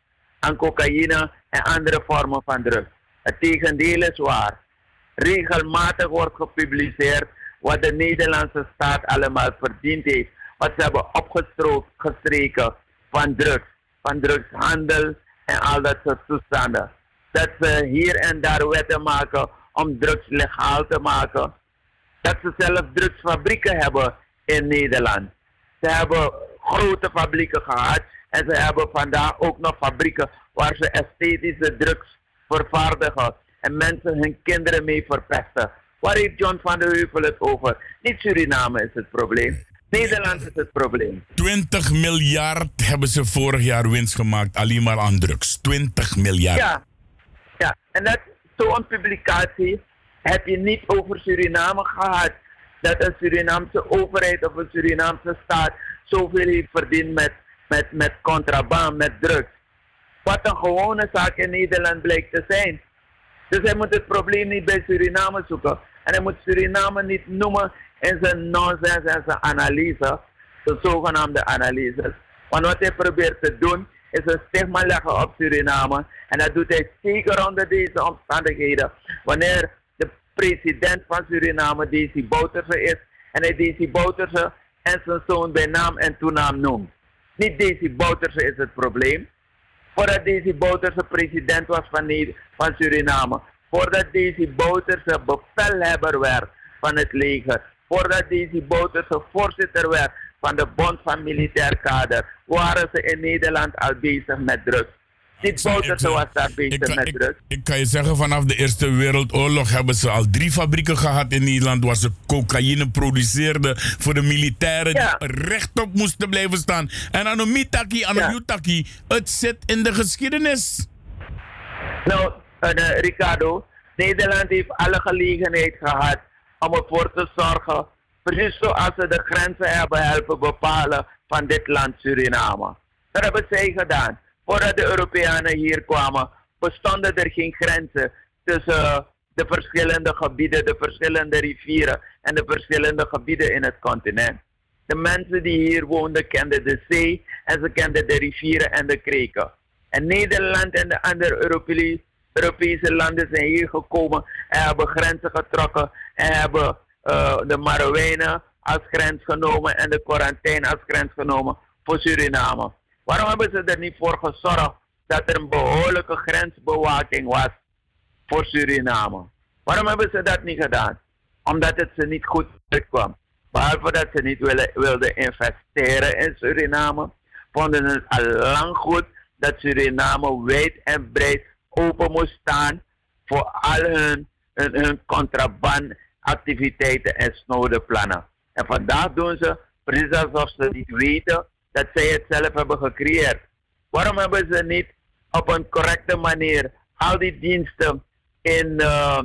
aan cocaïne en andere vormen van drugs. Het tegendeel is waar. Regelmatig wordt gepubliceerd wat de Nederlandse staat allemaal verdiend heeft. Wat ze hebben opgestreken van drugs, van drugshandel en al dat soort toestanden. Dat ze hier en daar wetten maken om drugs legaal te maken. Dat ze zelf drugsfabrieken hebben in Nederland. Ze hebben grote fabrieken gehad en ze hebben vandaag ook nog fabrieken waar ze esthetische drugs vervaardigen en mensen hun kinderen mee verpesten. Waar heeft John van der Heuvel het over? Niet Suriname is het probleem. Nederland is het probleem. 20 miljard hebben ze vorig jaar winst gemaakt, alleen maar aan drugs. 20 miljard. Ja, ja. en dat zo'n publicatie heb je niet over Suriname gehad. Dat een Surinaamse overheid of een Surinaamse staat zoveel heeft verdiend met met, met contraband, met drugs. Wat een gewone zaak in Nederland blijkt te zijn. Dus hij moet het probleem niet bij Suriname zoeken. En hij moet Suriname niet noemen in zijn nonsens en zijn analyse, de zogenaamde analyses. Want wat hij probeert te doen, is een stigma leggen op Suriname. En dat doet hij zeker onder deze omstandigheden. Wanneer de president van Suriname, Desi Bouterse is, en hij Daisy Bouterse en zijn zoon bij naam en toenaam noemt. Niet Daisy Bouterse is het probleem. Voordat Daisy Bouterse president was van, van Suriname, voordat Daisy Bouterse bevelhebber werd van het leger, voordat Daisy Bouterse voorzitter werd van de Bond van Militair Kader, waren ze in Nederland al bezig met drugs. Dit Bouterse was daar bezig met drugs. Ik kan je zeggen, vanaf de Eerste Wereldoorlog hebben ze al drie fabrieken gehad in Nederland waar ze cocaïne produceerden voor de militairen Ja. die rechtop moesten blijven staan. En Anomitaki, Anomitaki, het zit in de geschiedenis. Nou, eh, Ricardo, Nederland heeft alle gelegenheid gehad om ervoor te zorgen, precies zoals ze de grenzen hebben helpen bepalen van dit land Suriname. Dat hebben zij gedaan. Voordat de Europeanen hier kwamen, bestonden er geen grenzen tussen de verschillende gebieden, de verschillende rivieren en de verschillende gebieden in het continent. De mensen die hier woonden kenden de zee en ze kenden de rivieren en de kreken. En Nederland en de andere Europese, landen zijn hier gekomen en hebben grenzen getrokken en hebben eh, de Marowijnen als grens genomen en de Quarantijn als grens genomen voor Suriname. Waarom hebben ze er niet voor gezorgd dat er een behoorlijke grensbewaking was voor Suriname? Waarom hebben ze dat niet gedaan? Omdat het ze niet goed uitkwam. Behalve dat ze niet willen, wilden investeren in Suriname, vonden ze het al lang goed dat Suriname wijd en breed open moest staan voor al hun, hun contrabandactiviteiten en snode plannen. En vandaag doen ze precies alsof ze niet weten dat zij het zelf hebben gecreëerd. Waarom hebben ze niet op een correcte manier al die diensten in, uh,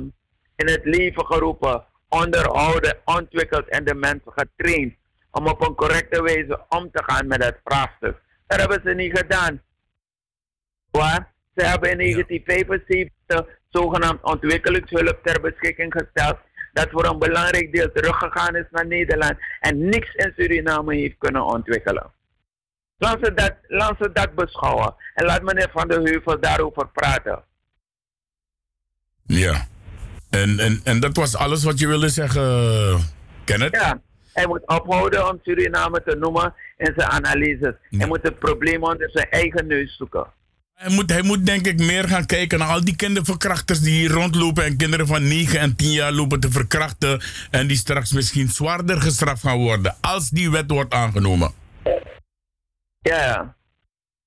in het leven geroepen, onderhouden, ontwikkeld en de mensen getraind om op een correcte wijze om te gaan met het vraagstuk? Dat hebben ze niet gedaan. Waar? Ze hebben in 1975 zogenaamd ontwikkelingshulp ter beschikking gesteld, dat voor een belangrijk deel teruggegaan is naar Nederland en niks in Suriname heeft kunnen ontwikkelen. Laat ze dat, laat ze dat beschouwen en laat meneer Van der Heuvel daarover praten. Ja. En, en, en dat was alles wat je wilde zeggen, Kenneth? Ja. Hij moet ophouden om Suriname te noemen in zijn analyses. Hij moet het probleem onder zijn eigen neus zoeken. Hij moet, hij moet denk ik meer gaan kijken naar al die kinderverkrachters die hier rondlopen en kinderen van 9 en 10 jaar lopen te verkrachten en die straks misschien zwaarder gestraft gaan worden als die wet wordt aangenomen. Ja, ja.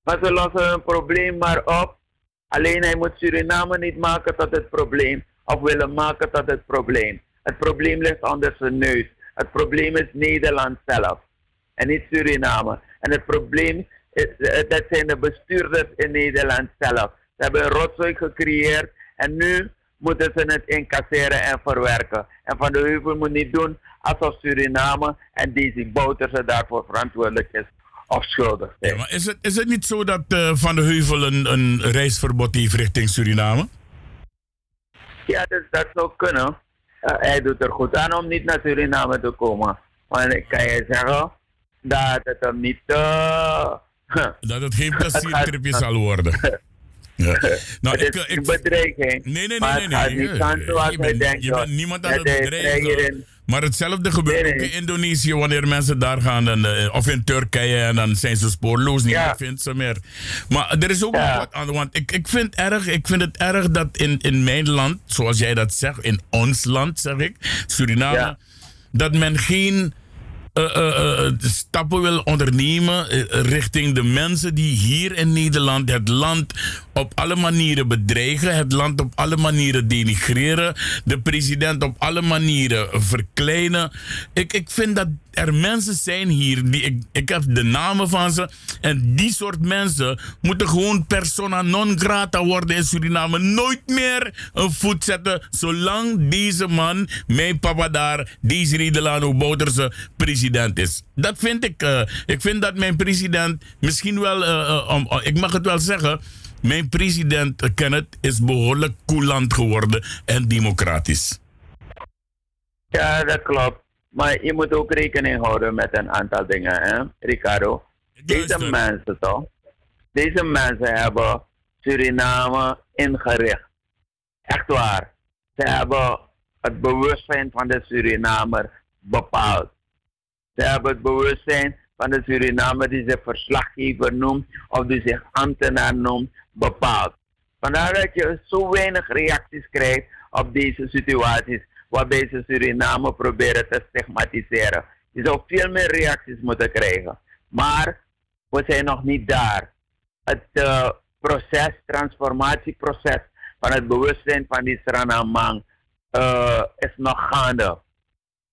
Maar ze lossen hun probleem maar op. Alleen hij moet Suriname niet maken tot het probleem. Of willen maken tot het probleem. Het probleem ligt onder zijn neus. Het probleem is Nederland zelf. En niet Suriname. En het probleem dat zijn de bestuurders in Nederland zelf. Ze hebben een rotzooi gecreëerd. En nu moeten ze het incasseren en verwerken. En Van de Heuvel moet niet doen alsof Suriname en deze Bouterse daarvoor verantwoordelijk is of schuldig zijn. Ja, maar is het, is het niet zo dat eh, Van de Heuvel een, een reisverbod heeft richting Suriname? Ja, dus dat zou kunnen. Eh, hij doet er goed aan om niet naar Suriname te komen. Maar ik kan je zeggen dat het hem niet... eh, Dat het geen pleziertripje zal worden. Ja. Nou, het ik, een bedreiging. Nee, nee, nee, nee. nee. niet je bent, bent niemand aan het bedreigen. Maar hetzelfde gebeurt Nee, ook nee. in Indonesië wanneer mensen daar gaan. En, eh, of in Turkije en dan zijn ze spoorloos. Niemand Ja. vindt ze meer. Maar er is ook Ja. nog wat aan. Want ik, ik, vind erg, ik vind het erg dat in, in mijn land, zoals jij dat zegt, in ons land zeg ik, Suriname, Ja. dat men geen eh, eh, eh, stappen wil ondernemen eh, richting de mensen die hier in Nederland het land op alle manieren bedreigen, het land op alle manieren denigreren, de president op alle manieren verkleinen. Ik, ik vind dat er mensen zijn hier, die, ik, ik heb de namen van ze, en die soort mensen moeten gewoon persona non grata worden in Suriname. Nooit meer een voet zetten zolang deze man, mijn papa daar, deze Delano Bouterse, president is. Dat vind ik. eh, ik vind dat mijn president misschien wel, oh, ik mag het wel zeggen, mijn president Kenneth is behoorlijk coulant geworden en democratisch. Ja, dat klopt. Maar je moet ook rekening houden met een aantal dingen, hè, Ricardo. Deze mensen toch? Deze mensen hebben Suriname ingericht. Echt waar. Ze hebben het bewustzijn van de Surinamer bepaald. Ze hebben het bewustzijn van de Suriname die zich verslaggever noemt of die zich ambtenaar noemt bepaald. Vandaar dat je zo weinig reacties krijgt op deze situaties waarbij ze Suriname proberen te stigmatiseren. Je zou veel meer reacties moeten krijgen. Maar we zijn nog niet daar. Het uh, proces, transformatieproces van het bewustzijn van die Sranamang uh, is nog gaande.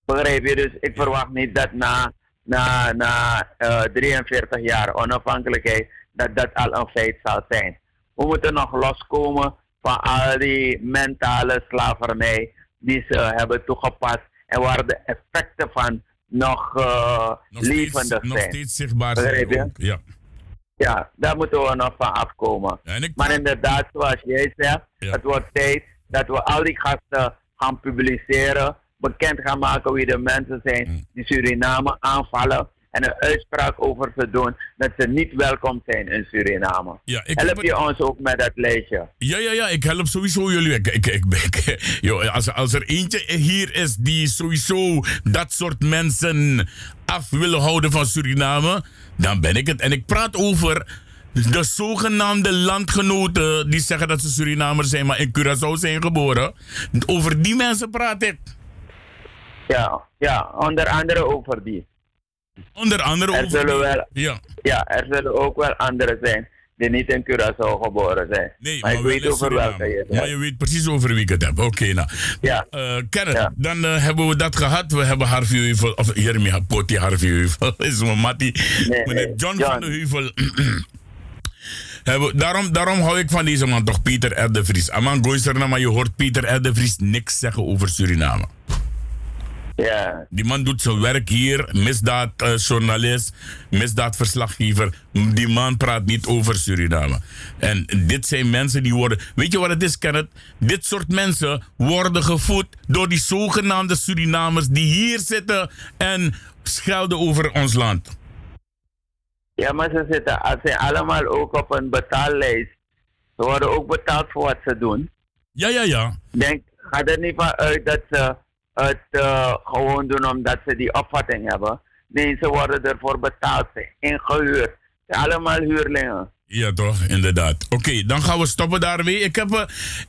Begrijp je? Dus ik verwacht niet dat na, na, na uh, 43 jaar onafhankelijkheid dat dat al een feit zal zijn. We moeten nog loskomen van al die mentale slavernij die ze hebben toegepast en waar de effecten van nog, uh, nog levendig steeds, zijn. Nog steeds zichtbaar zijn. Ja. ja, daar moeten we nog van afkomen. Ja, maar inderdaad, zoals jij zegt, ja. het wordt tijd dat we al die gasten gaan publiceren, bekend gaan maken wie de mensen zijn mm. die Suriname aanvallen en een uitspraak over ze doen dat ze niet welkom zijn in Suriname. Ja, ik help je ons ook met dat lijstje? Ja, ja, ja, ik help sowieso jullie. Ik, ik, ik, ik als, als er eentje hier is die sowieso dat soort mensen af willen houden van Suriname, dan ben ik het. En ik praat over de zogenaamde landgenoten die zeggen dat ze Surinamers zijn, maar in Curaçao zijn geboren. Over die mensen praat ik. Ja, ja, onder andere over die. Onder andere er zullen wel, ja. ja, er zullen ook wel anderen zijn die niet in Curaçao geboren zijn. Nee, maar, maar ik weet over welke je Maar je weet precies over wie ik het heb. Oké, okay, nou. Ja. Uh, ja. dan uh, hebben we dat gehad. We hebben Harvey Heuvel, of Jeremy Poti Harvey Heuvel, is mijn mattie. Nee, Meneer nee, John, John, van de Heuvel. Hebben, daarom, daarom hou ik van deze man toch, Pieter R. de Vries. Aman Goisterna, maar je hoort Pieter R. de Vries niks zeggen over Suriname. Ja. Die man doet zijn werk hier, misdaadjournalist, uh, misdaadverslaggever. Die man praat niet over Suriname. En dit zijn mensen die worden. Weet je wat het is, Kenneth? Dit soort mensen worden gevoed door die zogenaamde Surinamers die hier zitten en schelden over ons land. Ja, maar ze zitten ze zijn allemaal ook op een betaallijst. Ze worden ook betaald voor wat ze doen. Ja, ja, ja. Denk, ga er niet van uit dat ze het uh, gewoon doen omdat ze die opvatting hebben. Ze worden ervoor betaald, ingehuurd. Allemaal huurlingen. Ja, toch, inderdaad. Oké, dan gaan we stoppen daarmee. Ik, heb, uh,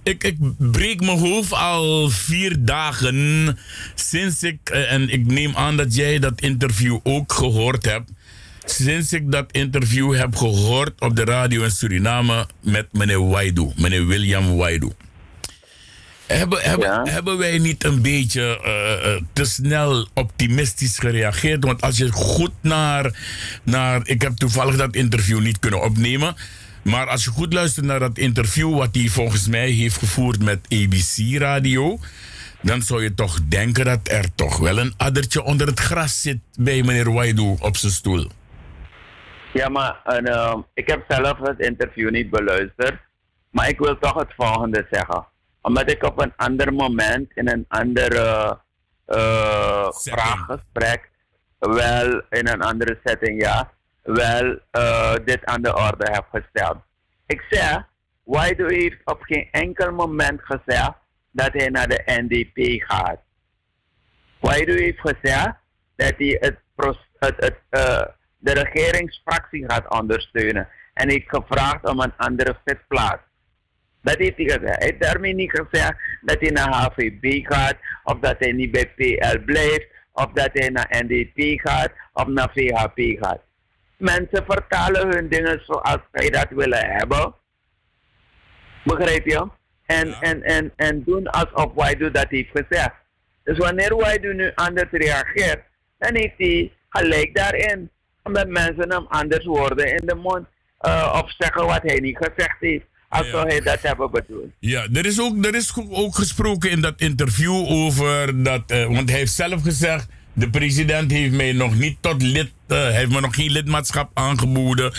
ik, ik breek mijn hoofd al vier dagen sinds ik, uh, en ik neem aan dat jij dat interview ook gehoord hebt. Sinds ik dat interview heb gehoord op de radio in Suriname met meneer Waidu, meneer William Waidu. Hebben, hebben, ja. hebben wij niet een beetje uh, te snel optimistisch gereageerd? Want als je goed naar, naar. Ik heb toevallig dat interview niet kunnen opnemen. Maar als je goed luistert naar dat interview, wat hij volgens mij heeft gevoerd met ABC Radio. Dan zou je toch denken dat er toch wel een addertje onder het gras zit bij meneer Waidu op zijn stoel. Ja, maar uh, ik heb zelf het interview niet beluisterd. Maar ik wil toch het volgende zeggen omdat ik op een ander moment in een andere uh, vraaggesprek, wel in een andere setting, ja, wel uh, dit aan de orde heb gesteld. Ik zeg, Waido heeft op geen enkel moment gezegd dat hij naar de NDP gaat. Waido heeft gezegd dat hij het, het, het, uh, de regeringsfractie gaat ondersteunen. En heeft gevraagd om een andere zitplaats. Dat heeft hij gezegd. Hij heeft daarmee niet gezegd dat hij naar HVB gaat, of dat hij niet bij PL blijft, of dat hij naar NDP gaat, of naar VHP gaat. Mensen vertalen hun dingen zoals zij dat willen hebben. Begrijp je? En, ja. en, en, en doen alsof Waidu dat heeft gezegd. Dus wanneer Waidu nu anders reageert, dan heeft hij gelijk daarin. Omdat mensen hem anders woorden in de mond uh, of zeggen wat hij niet gezegd heeft als hij dat hebben bedoeld. Ja, er is, ook, er is ook gesproken in dat interview over dat, uh, want hij heeft zelf gezegd, de president heeft mij nog niet tot lid, uh, heeft me nog geen lidmaatschap aangeboden.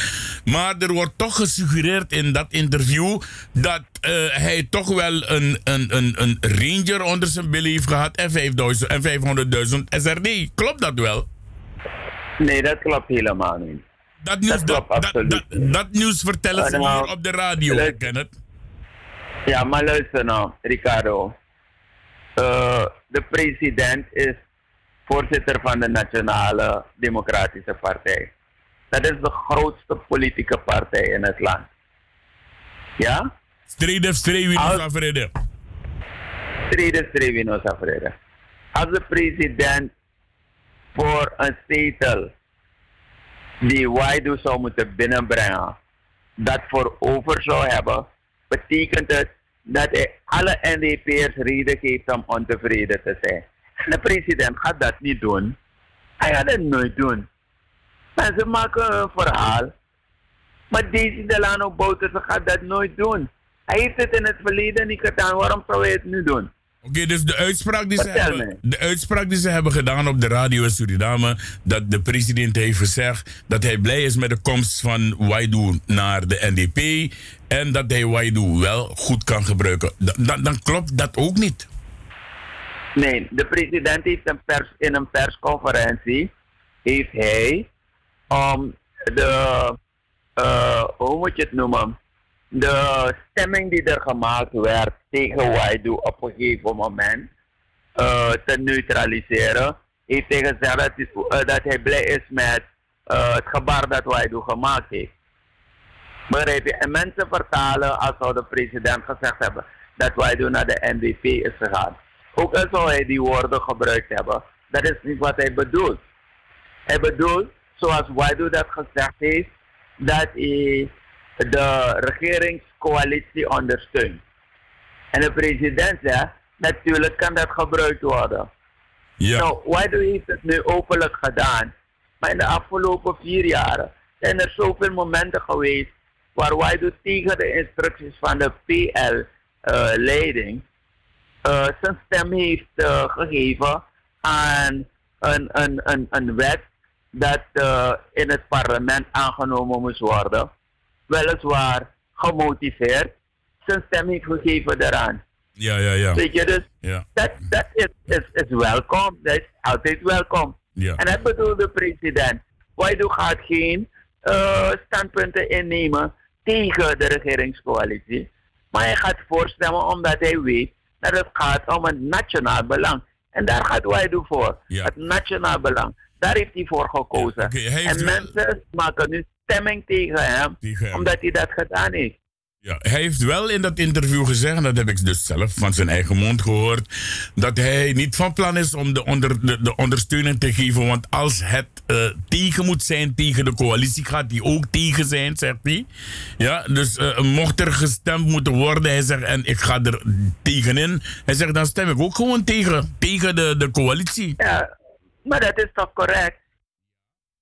Maar er wordt toch gesuggereerd in dat interview dat uh, hij toch wel een, een, een, een ranger onder zijn billen heeft gehad en 500.000 SRD. Klopt dat wel? Nee, dat klopt helemaal niet. Dat nieuws, dat, dat, dat, dat, dat nieuws vertellen ze hier op de radio, ik ken het. Ja, maar luister nou, Ricardo. Uh, de president is voorzitter van de Nationale Democratische Partij. Dat is de grootste politieke partij in het land. Ja? Streden, streden, afreden. Streden, streden, afreden. Als de president voor een zetel die Waidu zou moeten binnenbrengen, dat voor over zou hebben, betekent het dat hij alle NDP'ers reden geeft om ontevreden te zijn. En de president gaat dat niet doen. Hij gaat het nooit doen. Mensen maken een verhaal. Maar deze Delano Bouterse gaat dat nooit doen. Hij heeft het in het verleden niet gedaan. Waarom zou hij het nu doen? Oké, dus de uitspraak, die ze Vertel hebben, de uitspraak die ze hebben gedaan op de radio in Suriname, dat de president heeft gezegd dat hij blij is met de komst van Waidu naar de NDP en dat hij Waidu wel goed kan gebruiken. Da- dan, dan klopt dat ook niet. Nee, de president heeft een pers, in een persconferentie heeft hij om de, eh, hoe moet je het noemen, de stemming die er gemaakt werd tegen Waidu op een gegeven moment eh, te neutraliseren, heeft hij gezegd dat, hij- eh, dat hij blij is met eh, het gebaar dat Waidu gemaakt heeft. Begrijp je? En mensen vertalen als zou de president gezegd hebben dat Waidu naar de NDP is gegaan. Ook al zou hij die woorden gebruikt hebben, dat is niet wat hij bedoelt. Hij bedoelt, zoals Waidu dat gezegd heeft, dat hij de regeringscoalitie ondersteunt. En de president zegt, natuurlijk kan dat gebruikt worden. Ja. Nou, Waidu heeft het nu openlijk gedaan. Maar in de afgelopen vier jaren zijn er zoveel momenten geweest waar Waidu tegen de instructies van de PL-leiding eh, zijn stem heeft eh, gegeven aan een, een, een, een wet dat eh, in het parlement aangenomen moest worden. Weliswaar gemotiveerd, zijn stem heeft gegeven daaraan. Ja, ja, ja. Weet je, dus Ja. dat, dat is, is, is welkom. Dat is altijd welkom. Ja. En dat bedoelt de president. Waidu gaat geen eh, standpunten innemen tegen de regeringscoalitie. Maar hij gaat voorstemmen omdat hij weet dat het gaat om een nationaal belang. En daar gaat Waidu voor. Ja. Het nationaal belang. Daar heeft hij voor gekozen. Hij en wel- mensen maken nu stemming tegen hem, Tegen hem. omdat hij dat gedaan heeft. Ja, hij heeft wel in dat interview gezegd, en dat heb ik dus zelf van zijn eigen mond gehoord, dat hij niet van plan is om de, onder, de, de ondersteuning te geven. Want als het eh, tegen moet zijn tegen de coalitie, gaat hij ook tegen zijn, zegt hij. Ja, dus eh, mocht er gestemd moeten worden, hij zegt, en ik ga er tegenin, hij zegt, dan stem ik ook gewoon tegen, tegen de, de coalitie. Ja, maar dat is toch correct?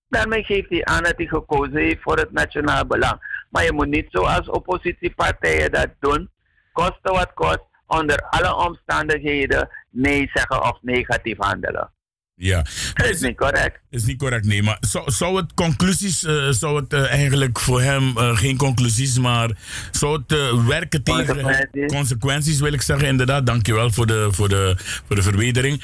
Daarmee geeft hij aan dat hij gekozen heeft voor het nationaal belang. Maar je moet niet zoals oppositiepartijen dat doen, koste wat kost, onder alle omstandigheden nee zeggen of negatief handelen. Ja, Dat is niet correct. is niet correct, nee. Maar zou, zou het conclusies, eh, zou het eh, eigenlijk voor hem eh, geen conclusies, maar zou het werken tegen Consequenties. wil ik zeggen, inderdaad. Dankjewel voor de, voor de, voor de verbetering.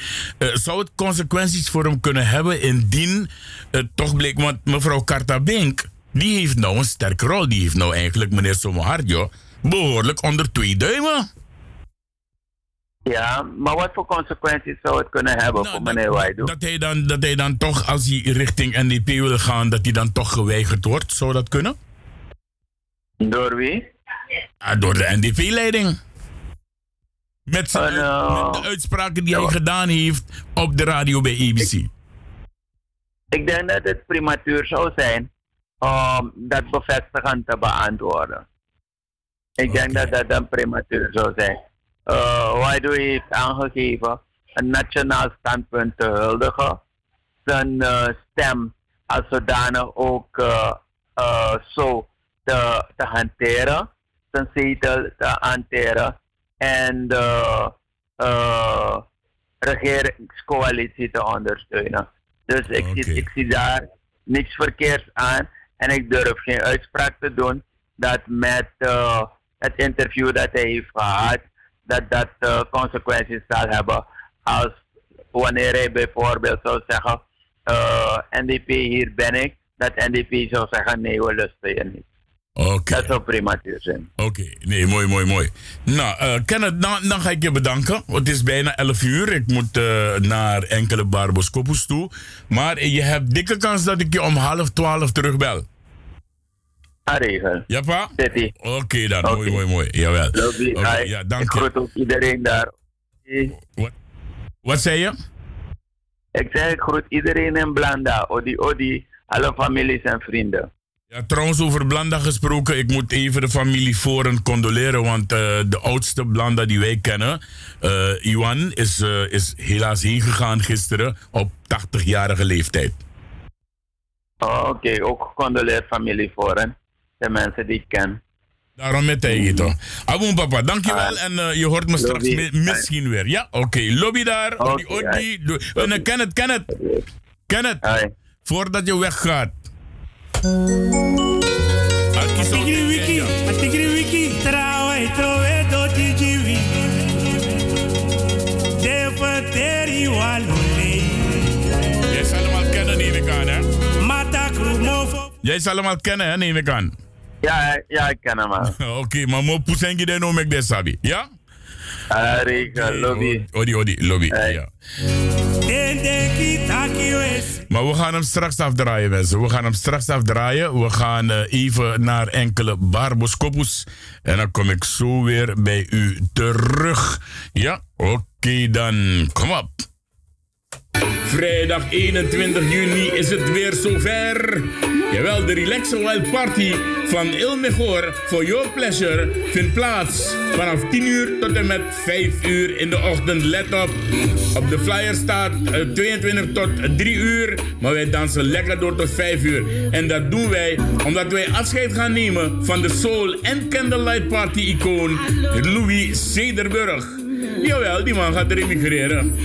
Zou het consequenties voor hem kunnen hebben indien het toch bleek, want mevrouw Karta Bink, die heeft nou een sterke rol. Die heeft nou eigenlijk meneer Somoharjo behoorlijk onder twee duimen. Ja, maar wat voor consequenties zou het kunnen hebben voor meneer Waidu? Dat hij, dan, dat hij dan toch, als hij richting NDP wil gaan, dat hij dan toch geweigerd wordt. Zou dat kunnen? Door wie? Ah, door de NDP-leiding. Met, no. met de uitspraken die hij gedaan heeft op de radio bij ABC. Ik denk dat het prematuur zou zijn om dat bevestigend te beantwoorden. Ik denk dat dat dan prematuur zou zijn. Uh, Waidu heeft aangegeven een nationaal standpunt te huldigen. Zijn eh, stem als zodanig ook eh, eh, zo te, te hanteren. Zijn zetel te hanteren. En de eh, regeringscoalitie te ondersteunen. Dus ik, zie, ik zie daar niks verkeerds aan. En ik durf geen uitspraak te doen dat met eh, het interview dat hij heeft gehad, dat dat eh, consequenties zal hebben. Als wanneer hij bijvoorbeeld zou zeggen, eh, NDP hier ben ik, dat NDP zou zeggen nee we lusten je niet. Oké. Dat zou prematuur zijn. Oké, nee, mooi, mooi, mooi. Nou, uh, Kenneth, dan, dan ga ik je bedanken. Het is bijna 11 uur. Ik moet uh, naar enkele barboskopus toe. Maar je hebt dikke kans dat ik je om half 12 terugbel. Regel. Ja, pa? Oké okay, dan. Okay. Mooi, mooi, mooi. Jawel. Okay, ja, dank ik groet ook iedereen daar. Wat, wat zei je? Ik zeg, ik groet iedereen in Blanda. Odi, odi. Alle families en vrienden. Ja, trouwens, over Blanda gesproken. Ik moet even de familie Voren condoleren. Want uh, de oudste Blanda die wij kennen, uh, Iwan, is, uh, is helaas heen gegaan gisteren op 80-jarige leeftijd. Oh, Oké, okay. ook gecondoleerd familie Voren. De mensen die ik ken. Daarom met je toch. Aboom papa, dankjewel. Ah, en uh, je hoort me straks mi misschien weer. Ja, oké. Okay. Lobby daar. Okay, Odi, Odi. Uh, ken het, ken het. Ken het. Voordat je weggaat. Atigri wiki, atigri wiki, walole. Jij zal hem al kennen, neem ik aan, hè? Mata krumofo. Jij zal hem al kennen, hè, neem ik aan. Ja, ja, ik ken hem al. Oké, maar mo pusengi de no mek de sabi, ja? Ah, Rika, lobby. Odi, odi, lobby, ja. Maar we gaan hem straks afdraaien, mensen. We gaan hem straks afdraaien. We gaan uh, even naar enkele barboskopus. En dan kom ik zo weer bij u terug. Ja, oké okay, dan. Kom op. Vrijdag 21 juni is het weer zover. Jawel, de Relax Wild Party van Il Mejor for Your Pleasure vindt plaats vanaf 10 uur tot en met 5 uur in de ochtend. Let op, op de flyer staat uh, 22 tot 3 uur, maar wij dansen lekker door tot 5 uur. En dat doen wij omdat wij afscheid gaan nemen van de Soul en Candlelight Party icoon Louis Cederburg. Jawel, die man gaat emigreren.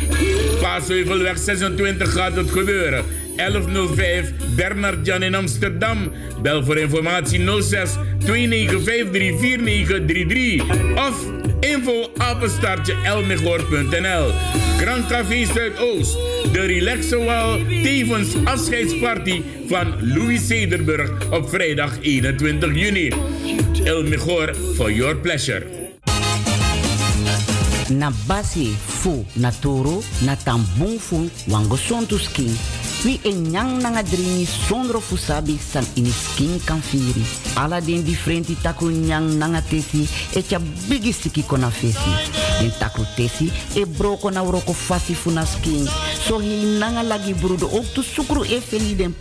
Paasheuvelweg 26 gaat het gebeuren. 1105 Bernard Jan in Amsterdam. Bel voor informatie 06 2953 4933 of info apenstaartje elmegor.nl. Grand Café Zuidoost. De Relaxewal tevens afscheidsparty van Louis Cederburg op vrijdag 21 juni. Elmegor for your pleasure na basi fu na toro na tambung fu wango sontu skin. Wi e nyang nanga dringi sondro fu sabi san ini skin kan firi. Ala den differenti taku nyang nanga tesi e bigi siki kona fesi. Den taku tesi e broko na uroko fasi fu na so hi nanga lagi brudo ook tu e feli den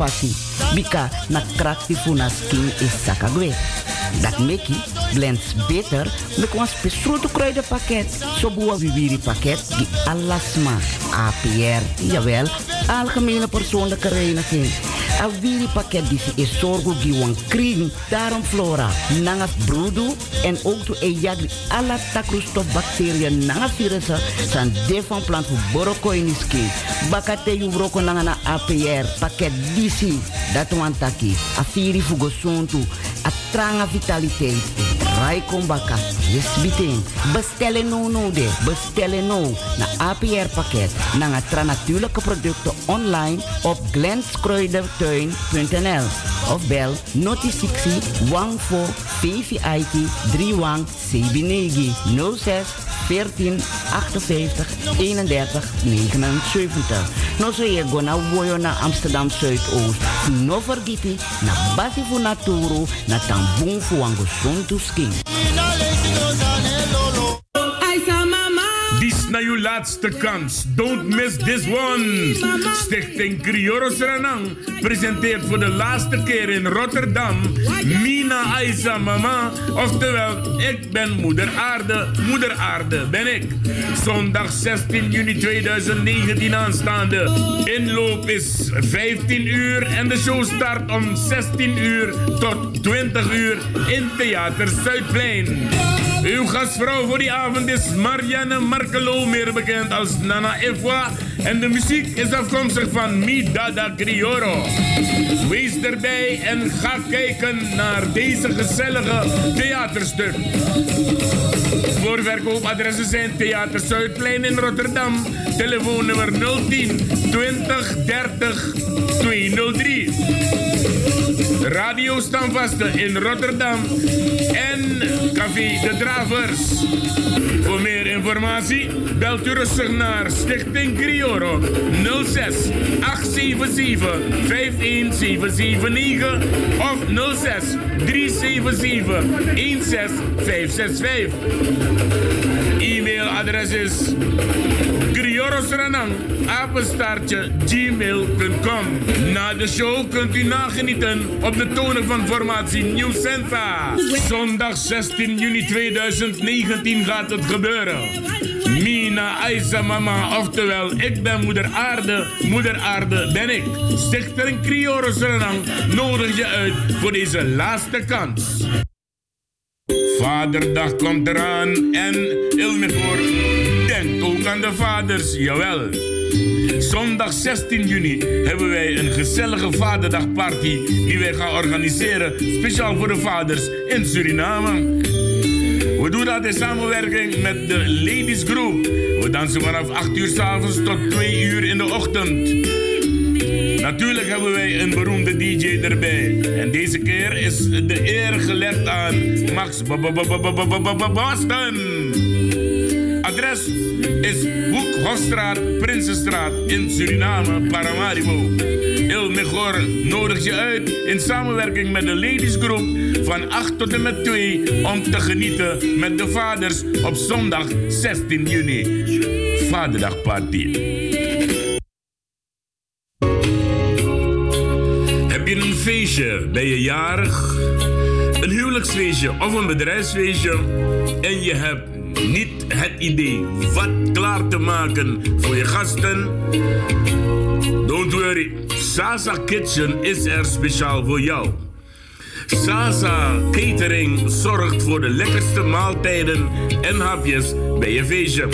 bika na krakti fu na skin e dat meki blends beter met een spesroto kruidenpakket. Zo boa viviri pakket die alasma APR, jawel, algemene persoonlijke reiniging. A viri pakket die is zorgo die wan kring, daarom flora, nanga brudu en ook to e jagri alla takrostof bacteriën nanga virussen san de van plant boroko in skin. Bakate yu broko nanga na APR pakket disi, dat wan taki, a viri fugo sontu, a tranga. Rai kombaka, yes biting. Bestellen no no de, bestellen no na APR pakket. Na tra natuurlijke producten online op glenskruidertuin.nl of bel noti 60 wang voor VVIT 3 wang CB9 06 14 58 31 79. No so je na woyo na Amsterdam Zuidoost. No vergiti na basi fu naturu na tambung fu skin. Na uw laatste kans. Don't miss this one. Stichting Crioro Seranang presenteert voor de laatste keer in Rotterdam Mina Aisa Mama. Oftewel, ik ben moeder aarde. Moeder aarde ben ik. Zondag 16 juni 2019 aanstaande. Inloop is 15 uur en de show start om 16 uur tot 20 uur in Theater Zuidplein. Uw gastvrouw voor die avond is Marianne Markelo, meer bekend als Nana Efwa. En de muziek is afkomstig van Mi Dada Crioro. Wees erbij en ga kijken naar deze gezellige theaterstuk. Voorverkoopadressen zijn Theater Zuidplein in Rotterdam. Telefoonnummer 010 20 30 203. Radio Stamvasten in Rotterdam en Café De Voor meer informatie belt u rustig naar Stichting Crioro 06 877 51779 of 06 377 16565. E-mailadres is Apenstaartje gmail.com. Na de show kunt u nagenieten op de tonen van formatie New Sensa. Zondag 16 juni 2019 gaat het gebeuren. Mina Aisa Mama, oftewel ik ben moeder aarde, moeder aarde ben ik. Stichter en Suriname nodig je uit voor deze laatste kans. Vaderdag komt eraan en Ilmevoor aan de vaders, jawel. Zondag 16 juni hebben wij een gezellige vaderdagparty die wij gaan organiseren speciaal voor de vaders in Suriname. We doen dat in samenwerking met de Ladies Group. We dansen vanaf 8 uur s avonds tot 2 uur in de ochtend. Natuurlijk hebben wij een beroemde DJ erbij. En deze keer is de eer gelegd aan Max Boston. Adres is Hoek Hofstraat, Prinsenstraat in Suriname, Paramaribo. Il Mejor nodigt je uit in samenwerking met de Ladies Group van 8 tot en met 2 om te genieten met de vaders op zondag 16 juni. Vaderdagparty. Heb je een feestje? Ben je jarig? Een huwelijksfeestje of een bedrijfsfeestje? En je hebt niet het idee wat klaar te maken voor je gasten? Don't worry, Sasa Kitchen is er speciaal voor jou. Sasa Catering zorgt voor de lekkerste maaltijden en hapjes bij je feestje.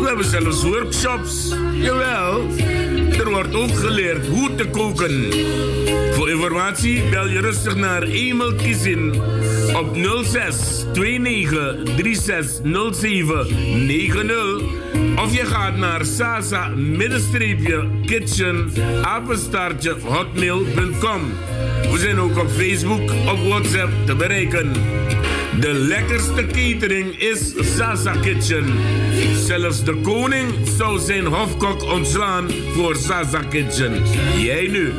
We hebben zelfs workshops. Jawel, er wordt ook geleerd hoe te koken. Informatie bel je rustig naar Emel Kizin op 06 29 36 07 90 of je gaat naar sasa kitchen. We zijn ook op Facebook, op WhatsApp te bereiken. De lekkerste catering is Sasa Kitchen. Zelfs de koning zou zijn hofkok ontslaan voor Sasa Kitchen. Jij nu.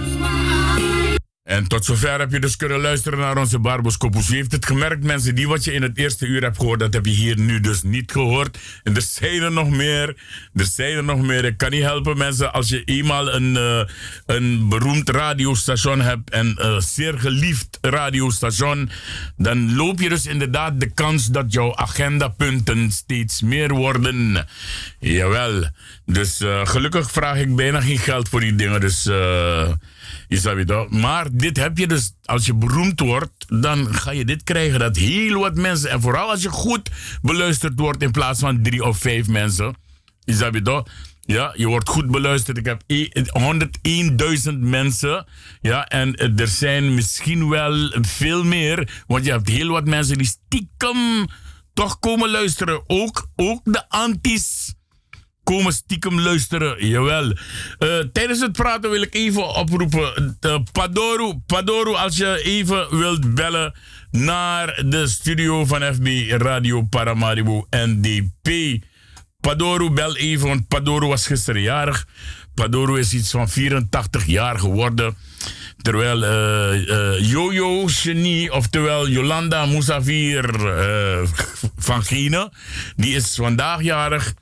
En tot zover heb je dus kunnen luisteren naar onze Barboskopus. U heeft het gemerkt, mensen, die wat je in het eerste uur hebt gehoord, dat heb je hier nu dus niet gehoord. En er zijn er nog meer. Er zijn er nog meer. Ik kan niet helpen, mensen, als je eenmaal een, uh, een beroemd radiostation hebt en een zeer geliefd radiostation, dan loop je dus inderdaad de kans dat jouw agendapunten steeds meer worden. Jawel. Dus uh, gelukkig vraag ik bijna geen geld voor die dingen. Dus. Uh, je Maar dit heb je dus, als je beroemd wordt, dan ga je dit krijgen. Dat heel wat mensen, en vooral als je goed beluisterd wordt in plaats van drie of vijf mensen. Je ja, je wordt goed beluisterd. Ik heb 101.000 mensen. Ja, en er zijn misschien wel veel meer. Want je hebt heel wat mensen die stiekem toch komen luisteren. Ook, ook de antis komen stiekem luisteren. Jawel. Uh, tijdens het praten wil ik even oproepen. Uh, Padoru, Padoru, als je even wilt bellen naar de studio van FB Radio Paramaribo NDP. Padoru, bel even, want Padoru was gisteren jarig. Padoru is iets van 84 jaar geworden. Terwijl uh, Jojo Genie, oftewel Jolanda Mousafir van Gine, die is vandaag jarig.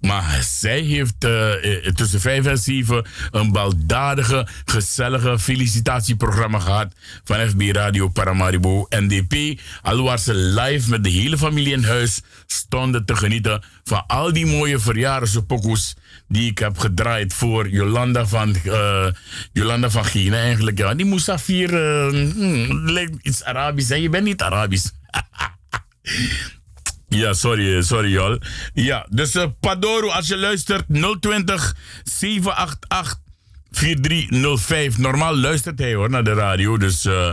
Maar zij heeft uh, tussen vijf en zeven een baldadige, gezellige felicitatieprogramma gehad van FB Radio Paramaribo NDP. Alwaar ze live met de hele familie in huis stonden te genieten van al die mooie verjaardagspokoes die ik heb gedraaid voor Jolanda van, uh, Jolanda van Gine eigenlijk. Ja, die Moussafir uh, hmm, lijkt iets Arabisch en je bent niet Arabisch. Ja, sorry, sorry Jol. Ja, dus uh, als je luistert, 020 788 4305. Normaal luistert hij hoor naar de radio, dus uh,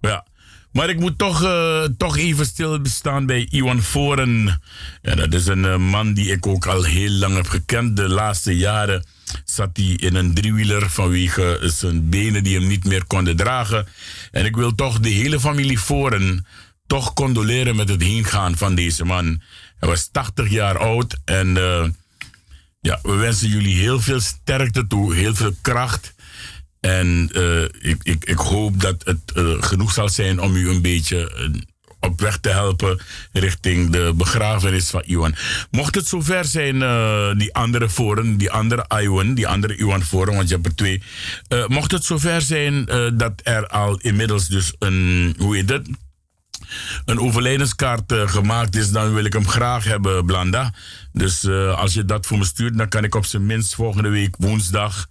ja. Maar ik moet toch, toch even stilstaan bij Iwan Foren. Ja, dat is een man die ik ook al heel lang heb gekend. De laatste jaren zat hij in een driewieler vanwege zijn benen die hem niet meer konden dragen. En ik wil toch de hele familie Foren toch condoleren met het heengaan van deze man. Hij was 80 jaar oud en uh, ja, we wensen jullie heel veel sterkte toe, heel veel kracht. En uh, ik, ik, ik hoop dat het uh, genoeg zal zijn om u een beetje op weg te helpen richting de begrafenis van Iwan. Mocht het zover zijn, die andere foren, die andere Iwan, die andere Iwan forum, want je hebt er twee. Mocht het zover zijn dat er al inmiddels dus een, hoe heet het? Een overlijdenskaart gemaakt is, dan wil ik hem graag hebben, Blanda. Dus als je dat voor me stuurt, dan kan ik op zijn minst volgende week woensdag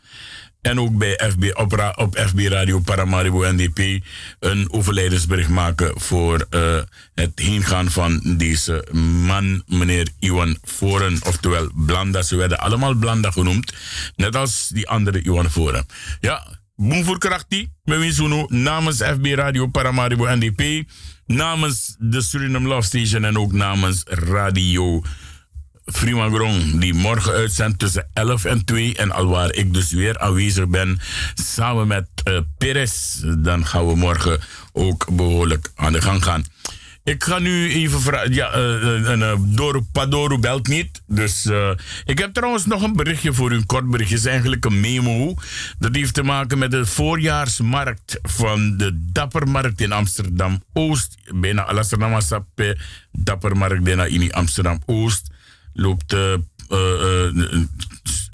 en ook bij FB, op, op FB Radio Paramaribo NDP een overlijdensbericht maken voor uh, het heengaan van deze man, meneer Iwan Foren, oftewel Blanda. Ze werden allemaal Blanda genoemd, net als die andere Iwan Foren. Ja, boem voor krachtie, met namens FB Radio Paramaribo NDP, namens de Suriname Love Station en ook namens Radio Frima Grong, die morgen uitzendt tussen 11 en 2. En alwaar ik dus weer aanwezig ben, samen met uh, Perez. Dan gaan we morgen ook behoorlijk aan de gang gaan. Ik ga nu even vragen. Ja, uh, uh, Doro, Padoro belt niet. Dus ik heb trouwens nog een berichtje voor u. Een kort berichtje. Is eigenlijk een memo. Dat heeft te maken met de voorjaarsmarkt van de Dappermarkt in Amsterdam Oost. Bijna Amsterdam Sappe. Dappermarkt in Amsterdam Oost loopt uh,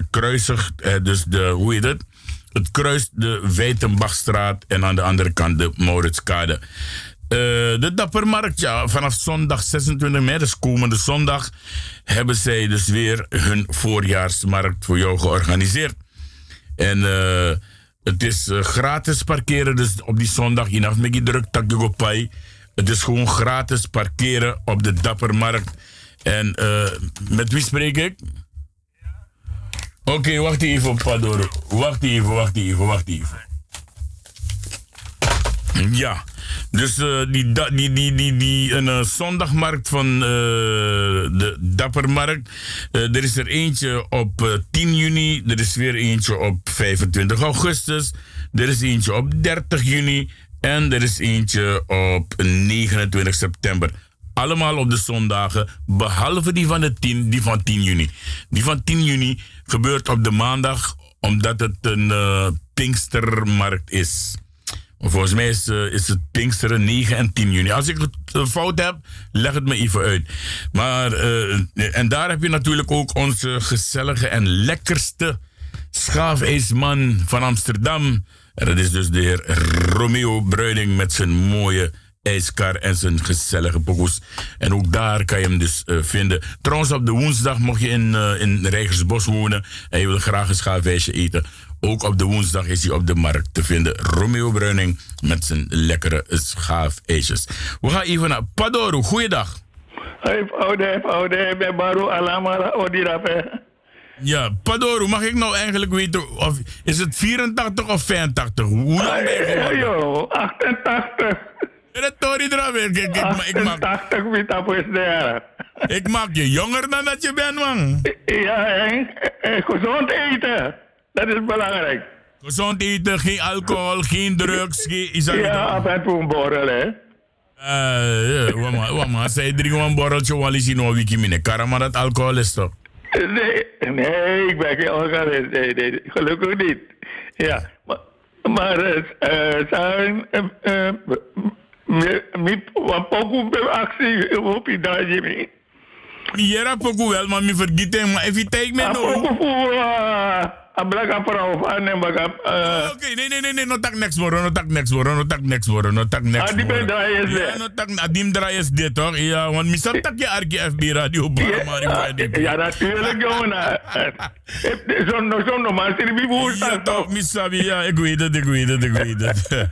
kruisig, dus de, hoe heet het? Het kruist de Weitenbachstraat en aan de andere kant de Mauritskade. De Dappermarkt, ja, vanaf zondag 26 mei, dus komende zondag, hebben zij dus weer hun voorjaarsmarkt voor jou georganiseerd. En het is gratis parkeren, dus op die zondag, hebt me druk, tak Het is gewoon gratis parkeren op de Dappermarkt. En met wie spreek ik? Oké, wacht even, Padoro. Wacht even, wacht even, wacht even. Ja, dus uh, die, die, die, die, die een uh, zondagmarkt van uh, de Dappermarkt. er is er eentje op 10 juni, er is weer eentje op 25 augustus, er is eentje op 30 juni en er is eentje op 29 september. Allemaal op de zondagen, behalve die van, de 10, die van 10 juni. Die van 10 juni gebeurt op de maandag, omdat het een Pinkstermarkt is. Volgens mij is, is het Pinksteren 9 en 10 juni. Als ik het uh, fout heb, leg het me even uit. Maar, uh, en daar heb je natuurlijk ook onze gezellige en lekkerste schaafijsman van Amsterdam. En dat is dus de heer Romeo Bruining met zijn mooie ijskar en zijn gezellige pokoes. En ook daar kan je hem dus vinden. Trouwens, op de woensdag mocht je in, uh, in Rijgersbos wonen en je wil graag een schaafwijsje eten. Ook op de woensdag is hij op de markt te vinden. Romeo Bruining met zijn lekkere schaafijsjes. We gaan even naar Padoro. Goeiedag. Ja, Padoro, mag ik nou eigenlijk weten, of, is het 84 of 85? Hoe lang ben je geworden? Yo, 88. Retori eraf. Ik, ik, maak, ik maak je jonger dan dat je bent, man. Ja, en, gezond eten. Dat is belangrijk. Gezond eten, geen alcohol, geen drugs. Geen, is dat ja, af en toe een borrel, hè. Uh, ja, wama, zij drinken een borreltje, wel is in een wiki mine. Karama dat alcohol is toch? Nee, nee, ik ben geen alcoholist. Nee, nee, gelukkig niet. Ja, maar, maar uh, zijn, uh, mi poku be aksi hopi daji mi. Yera poku wel, maar mi vergeten, maar even take me no. Poku fu ablaga para ofan en baga. Oké, nee nee nee nee, no tak next boro, no tak next boro, no tak next boro, no tak next. Adim draaien ze. Ja, no tak adim draaien ze toch? Ja, want mi sam tak je arki FB radio Paramari ja, ja, natuurlijk jongen. Zo'n zo'n normaal servie boer Ja, toch, mi sabi, ja, ik weet het, ik weet het, ik weet het.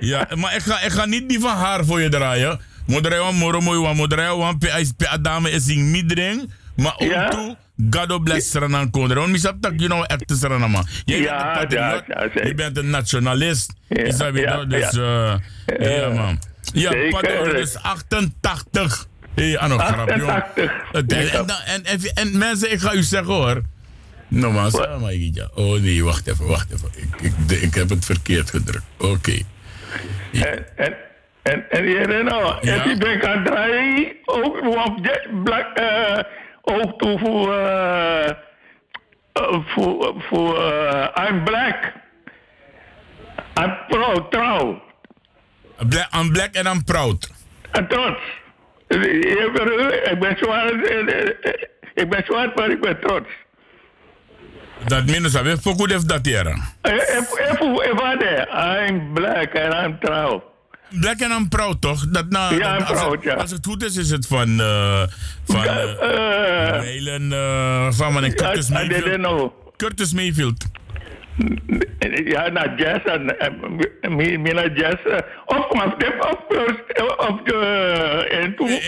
ja, maar ik ga, ik ga niet die van haar voor je draaien. Modere wan moro mooi wan. Modere wan pe adame is in midring. Maar ook toe. God bless Saranan Kondre. Want misap tak you know echt Saranan man. Jij bent Ja, een patriot. ja. Je bent een nationalist. Ja, Is dat weer ja, dat? Dus ja. ja man. Ja. Padre, dus 88. Hé, hey, ano. 88. Het- En, en, en, en, en mensen, ik ga u zeggen hoor. No man, zeg maar ja. Oh nee, wacht even, wacht even. Ik, ik, ik heb het verkeerd gedrukt. Oké. En, en, en, en nou, Ja. en die ben ik aan het draaien, ook toe voor, eh, voor, voor, eh, I'm black. I'm proud, trouw. I'm black and I'm proud. En trots. Ik ben eh, ik ben zwaar, maar ik ben trots. Dat minus dat we fokud heeft dat hier. Even, even, even, I'm black and I'm trouw. Black and I'm proud toch? Dat na, Ja, I'm als, proud, het, ja. als het goed is, is het van. eh van. eh Eh, Welen, eh, van meneer Curtis I- I didn't Mayfield. know. Curtis Mayfield. Ja, naar jazz en en mi- mi naar jazz. eh, Of maar op op de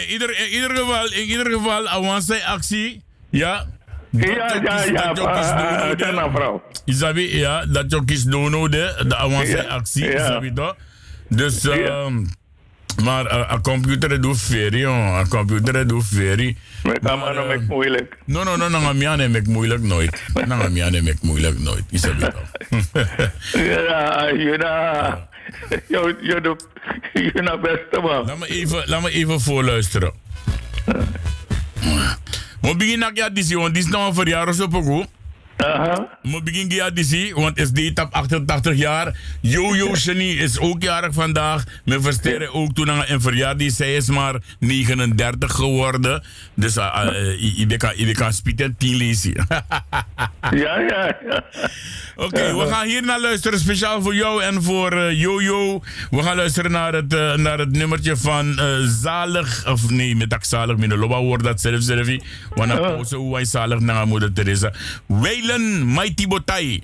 ieder, in ieder geval, in ieder geval, Awanse actie. Ja. Ja, ja, ja, Dat eh, doen, dat nou vrouw. Isabi, ja, dat jokjes doen, de, de Awanse Ja, actie, isabi toch? Dus, ehm, maar eh, een computer doet ferie, joh. Een computer doet ferie. Met allemaal nog met moeilijk. No, no, no, no, neem ik moeilijk nooit. Nou, mij neem ik moeilijk nooit. Isabi toch? Ja, Juna. Juna, Juna beste man. Laat me even, laat me even voorluisteren. Mo begin nak ja dit is nou een verjaardag zo pokoe. Aha. Mo begin ja disi, want is die tap 88 jaar. Jojo Shani is ook jarig vandaag. Me versteren ook toen aan een verjaardag. Zij is maar 39 geworden. Dus ik kan, ik kan spieten 10 lezen. Ja, ja. Oké, we gaan hier naar luisteren. Speciaal voor jou en voor eh, Jojo. We gaan luisteren naar het, eh, naar het nummertje van eh, Zalig. Of nee, met dat Zalig. Mijn loba hoort dat zelf zelfie. Want dan pauze hoe wij Zalig naar moeder Teresa. Weilen Mighty Botai.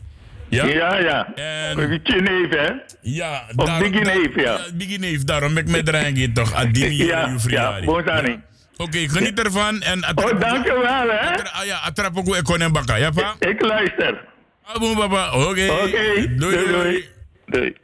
Ja, Ja, ja. En- Een beetje neef, hè? ja Of daarom- Biggie daar- Neef, ja. Biggie Neef, daarom ik met erin toch. Adimi Ja, ja, ja. Bozani. Oké, geniet ervan. En Oh, dankjewel, hè? Ah ja, atrap ook ekon en bakka. Ja, pa? Ik luister. Abo, papa. Oké. Oké, Doei, doei. doei. Doei.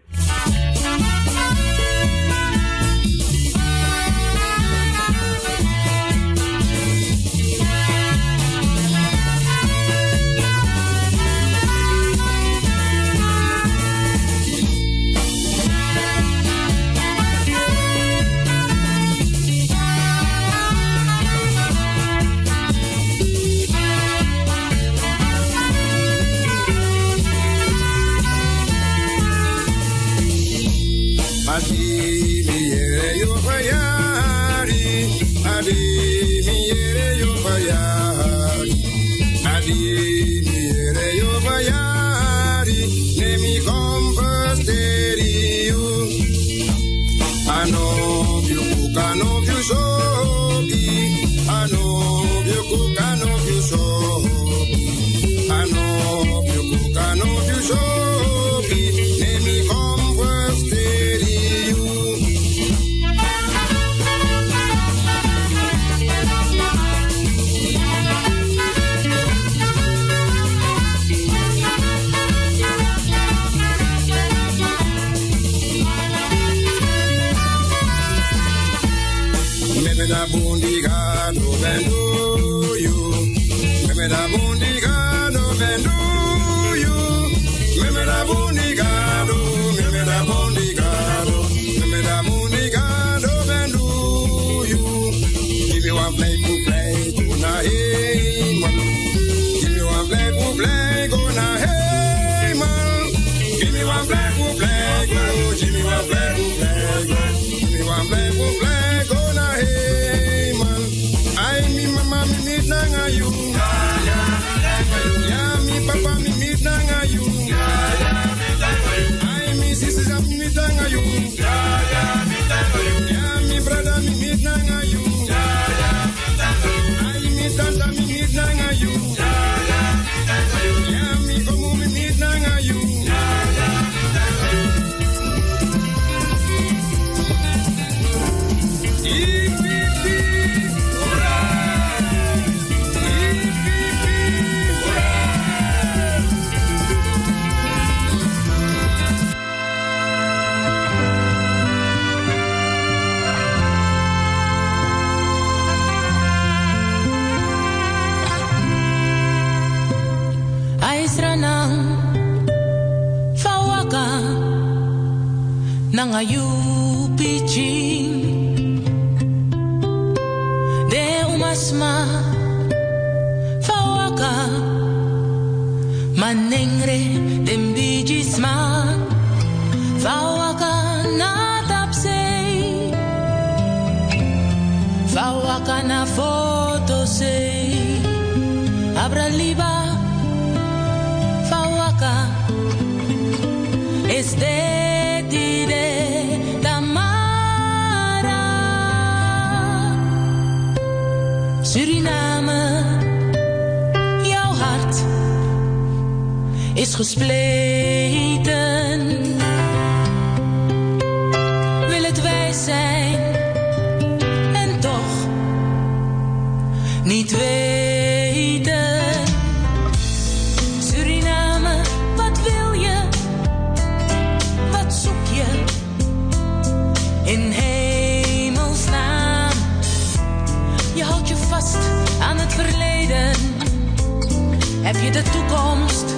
Heb je de toekomst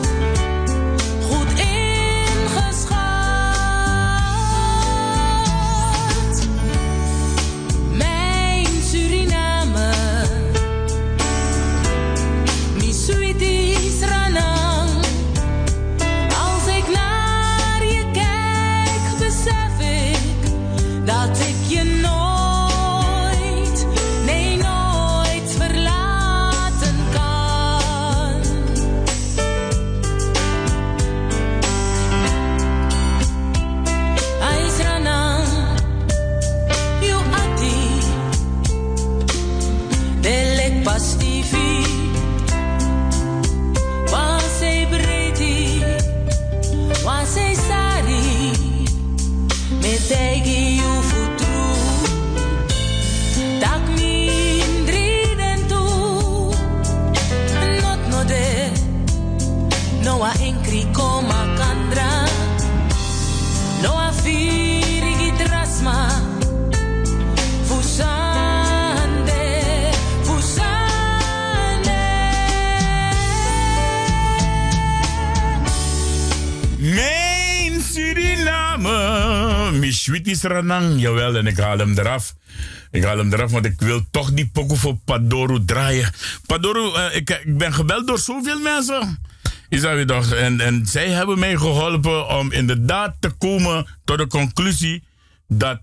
Jawel, en ik haal hem eraf. Ik haal hem eraf, want ik wil toch die pokoe voor Padoru draaien. Padoru, eh, ik, ik ben gebeld door zoveel mensen. Is dat weer toch? En, en zij hebben mij geholpen om inderdaad te komen tot de conclusie dat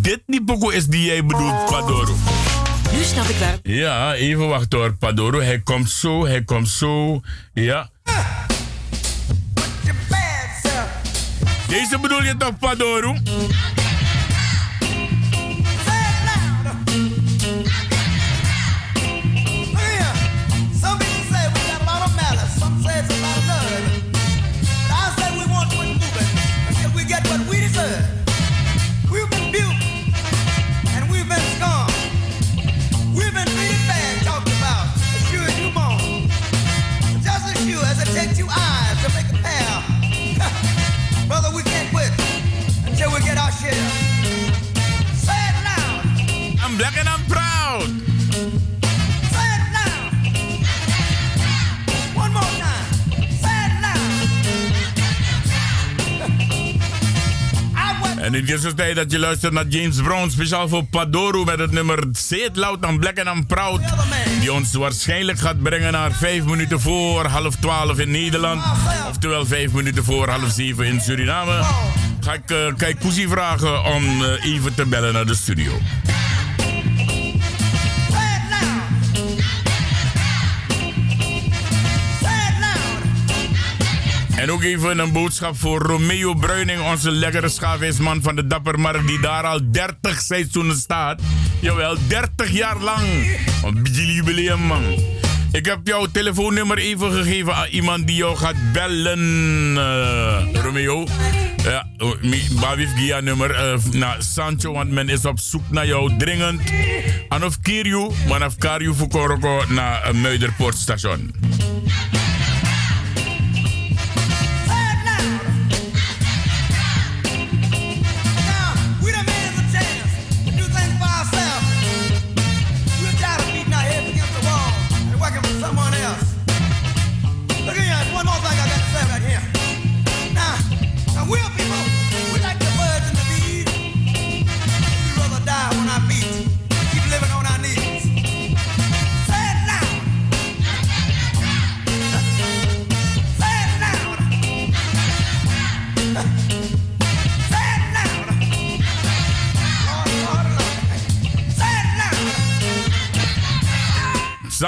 dit die pokoe is die jij bedoelt, Padoru. Nu snap ik waar. Ja, even wachten hoor, Padoru. Hij komt zo, hij komt zo. Ja. Deze bedoel je toch, Padoru? En in deze tijd dat je luistert naar James Brown, speciaal voor Padoru met het nummer It Loud and Black and I'm Proud. Die ons waarschijnlijk gaat brengen naar 5 minuten voor half 12 in Nederland. Oftewel 5 minuten voor half 7 in Suriname. Ga ik uh, Kijk Poesie vragen om uh, even te bellen naar de studio. En ook even een boodschap voor Romeo Bruining, onze lekkere schaafvisman van de Dappermarkt, die daar al 30 seizoenen staat. Jawel, 30 jaar lang. Een jubileum, man. Ik heb jouw telefoonnummer even gegeven aan iemand die jou gaat bellen, uh, Romeo. Ja, Babif Gia nummer uh, naar Sancho, want men is op zoek naar jou dringend. Anof Kirju, vanaf Karju Fukoroko naar uh, Muiderpoortstation.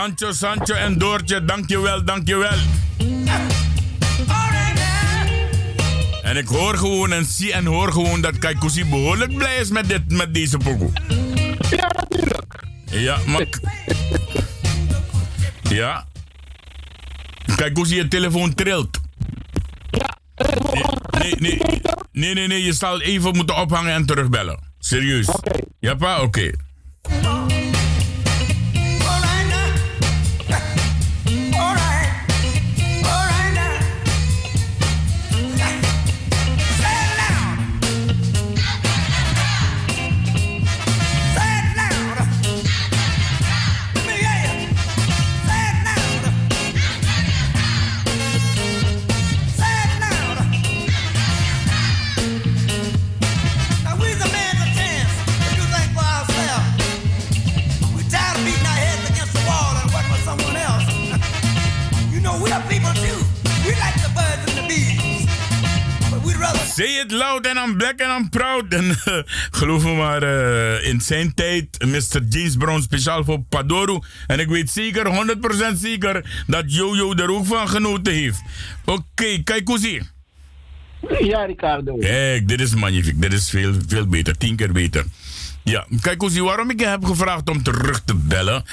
Sancho, Sancho en Doortje, dankjewel, dankjewel. En ik hoor gewoon en zie en hoor gewoon dat Kaikousi behoorlijk blij is met, dit, met deze pokoe. Ja, natuurlijk. Ja, maar... ja. Kaikousi, je telefoon trilt. Nee, nee, nee, nee, nee, je zal even moeten ophangen en terugbellen. Serieus. Oké. Ja, pa? Oké. It loud and I'm black and I'm proud. En geloof me maar, eh, in zijn tijd, Mr. James Brown speciaal voor Padoru. En ik weet zeker, 100% zeker, dat Jojo er ook van genoten heeft. Oké, kijk hoe zie. Ja, Ricardo. Kijk, dit is magnifiek. Dit is veel, veel beter. Tien keer beter. Ja, kijk hoe zie waarom ik je heb gevraagd om terug te bellen.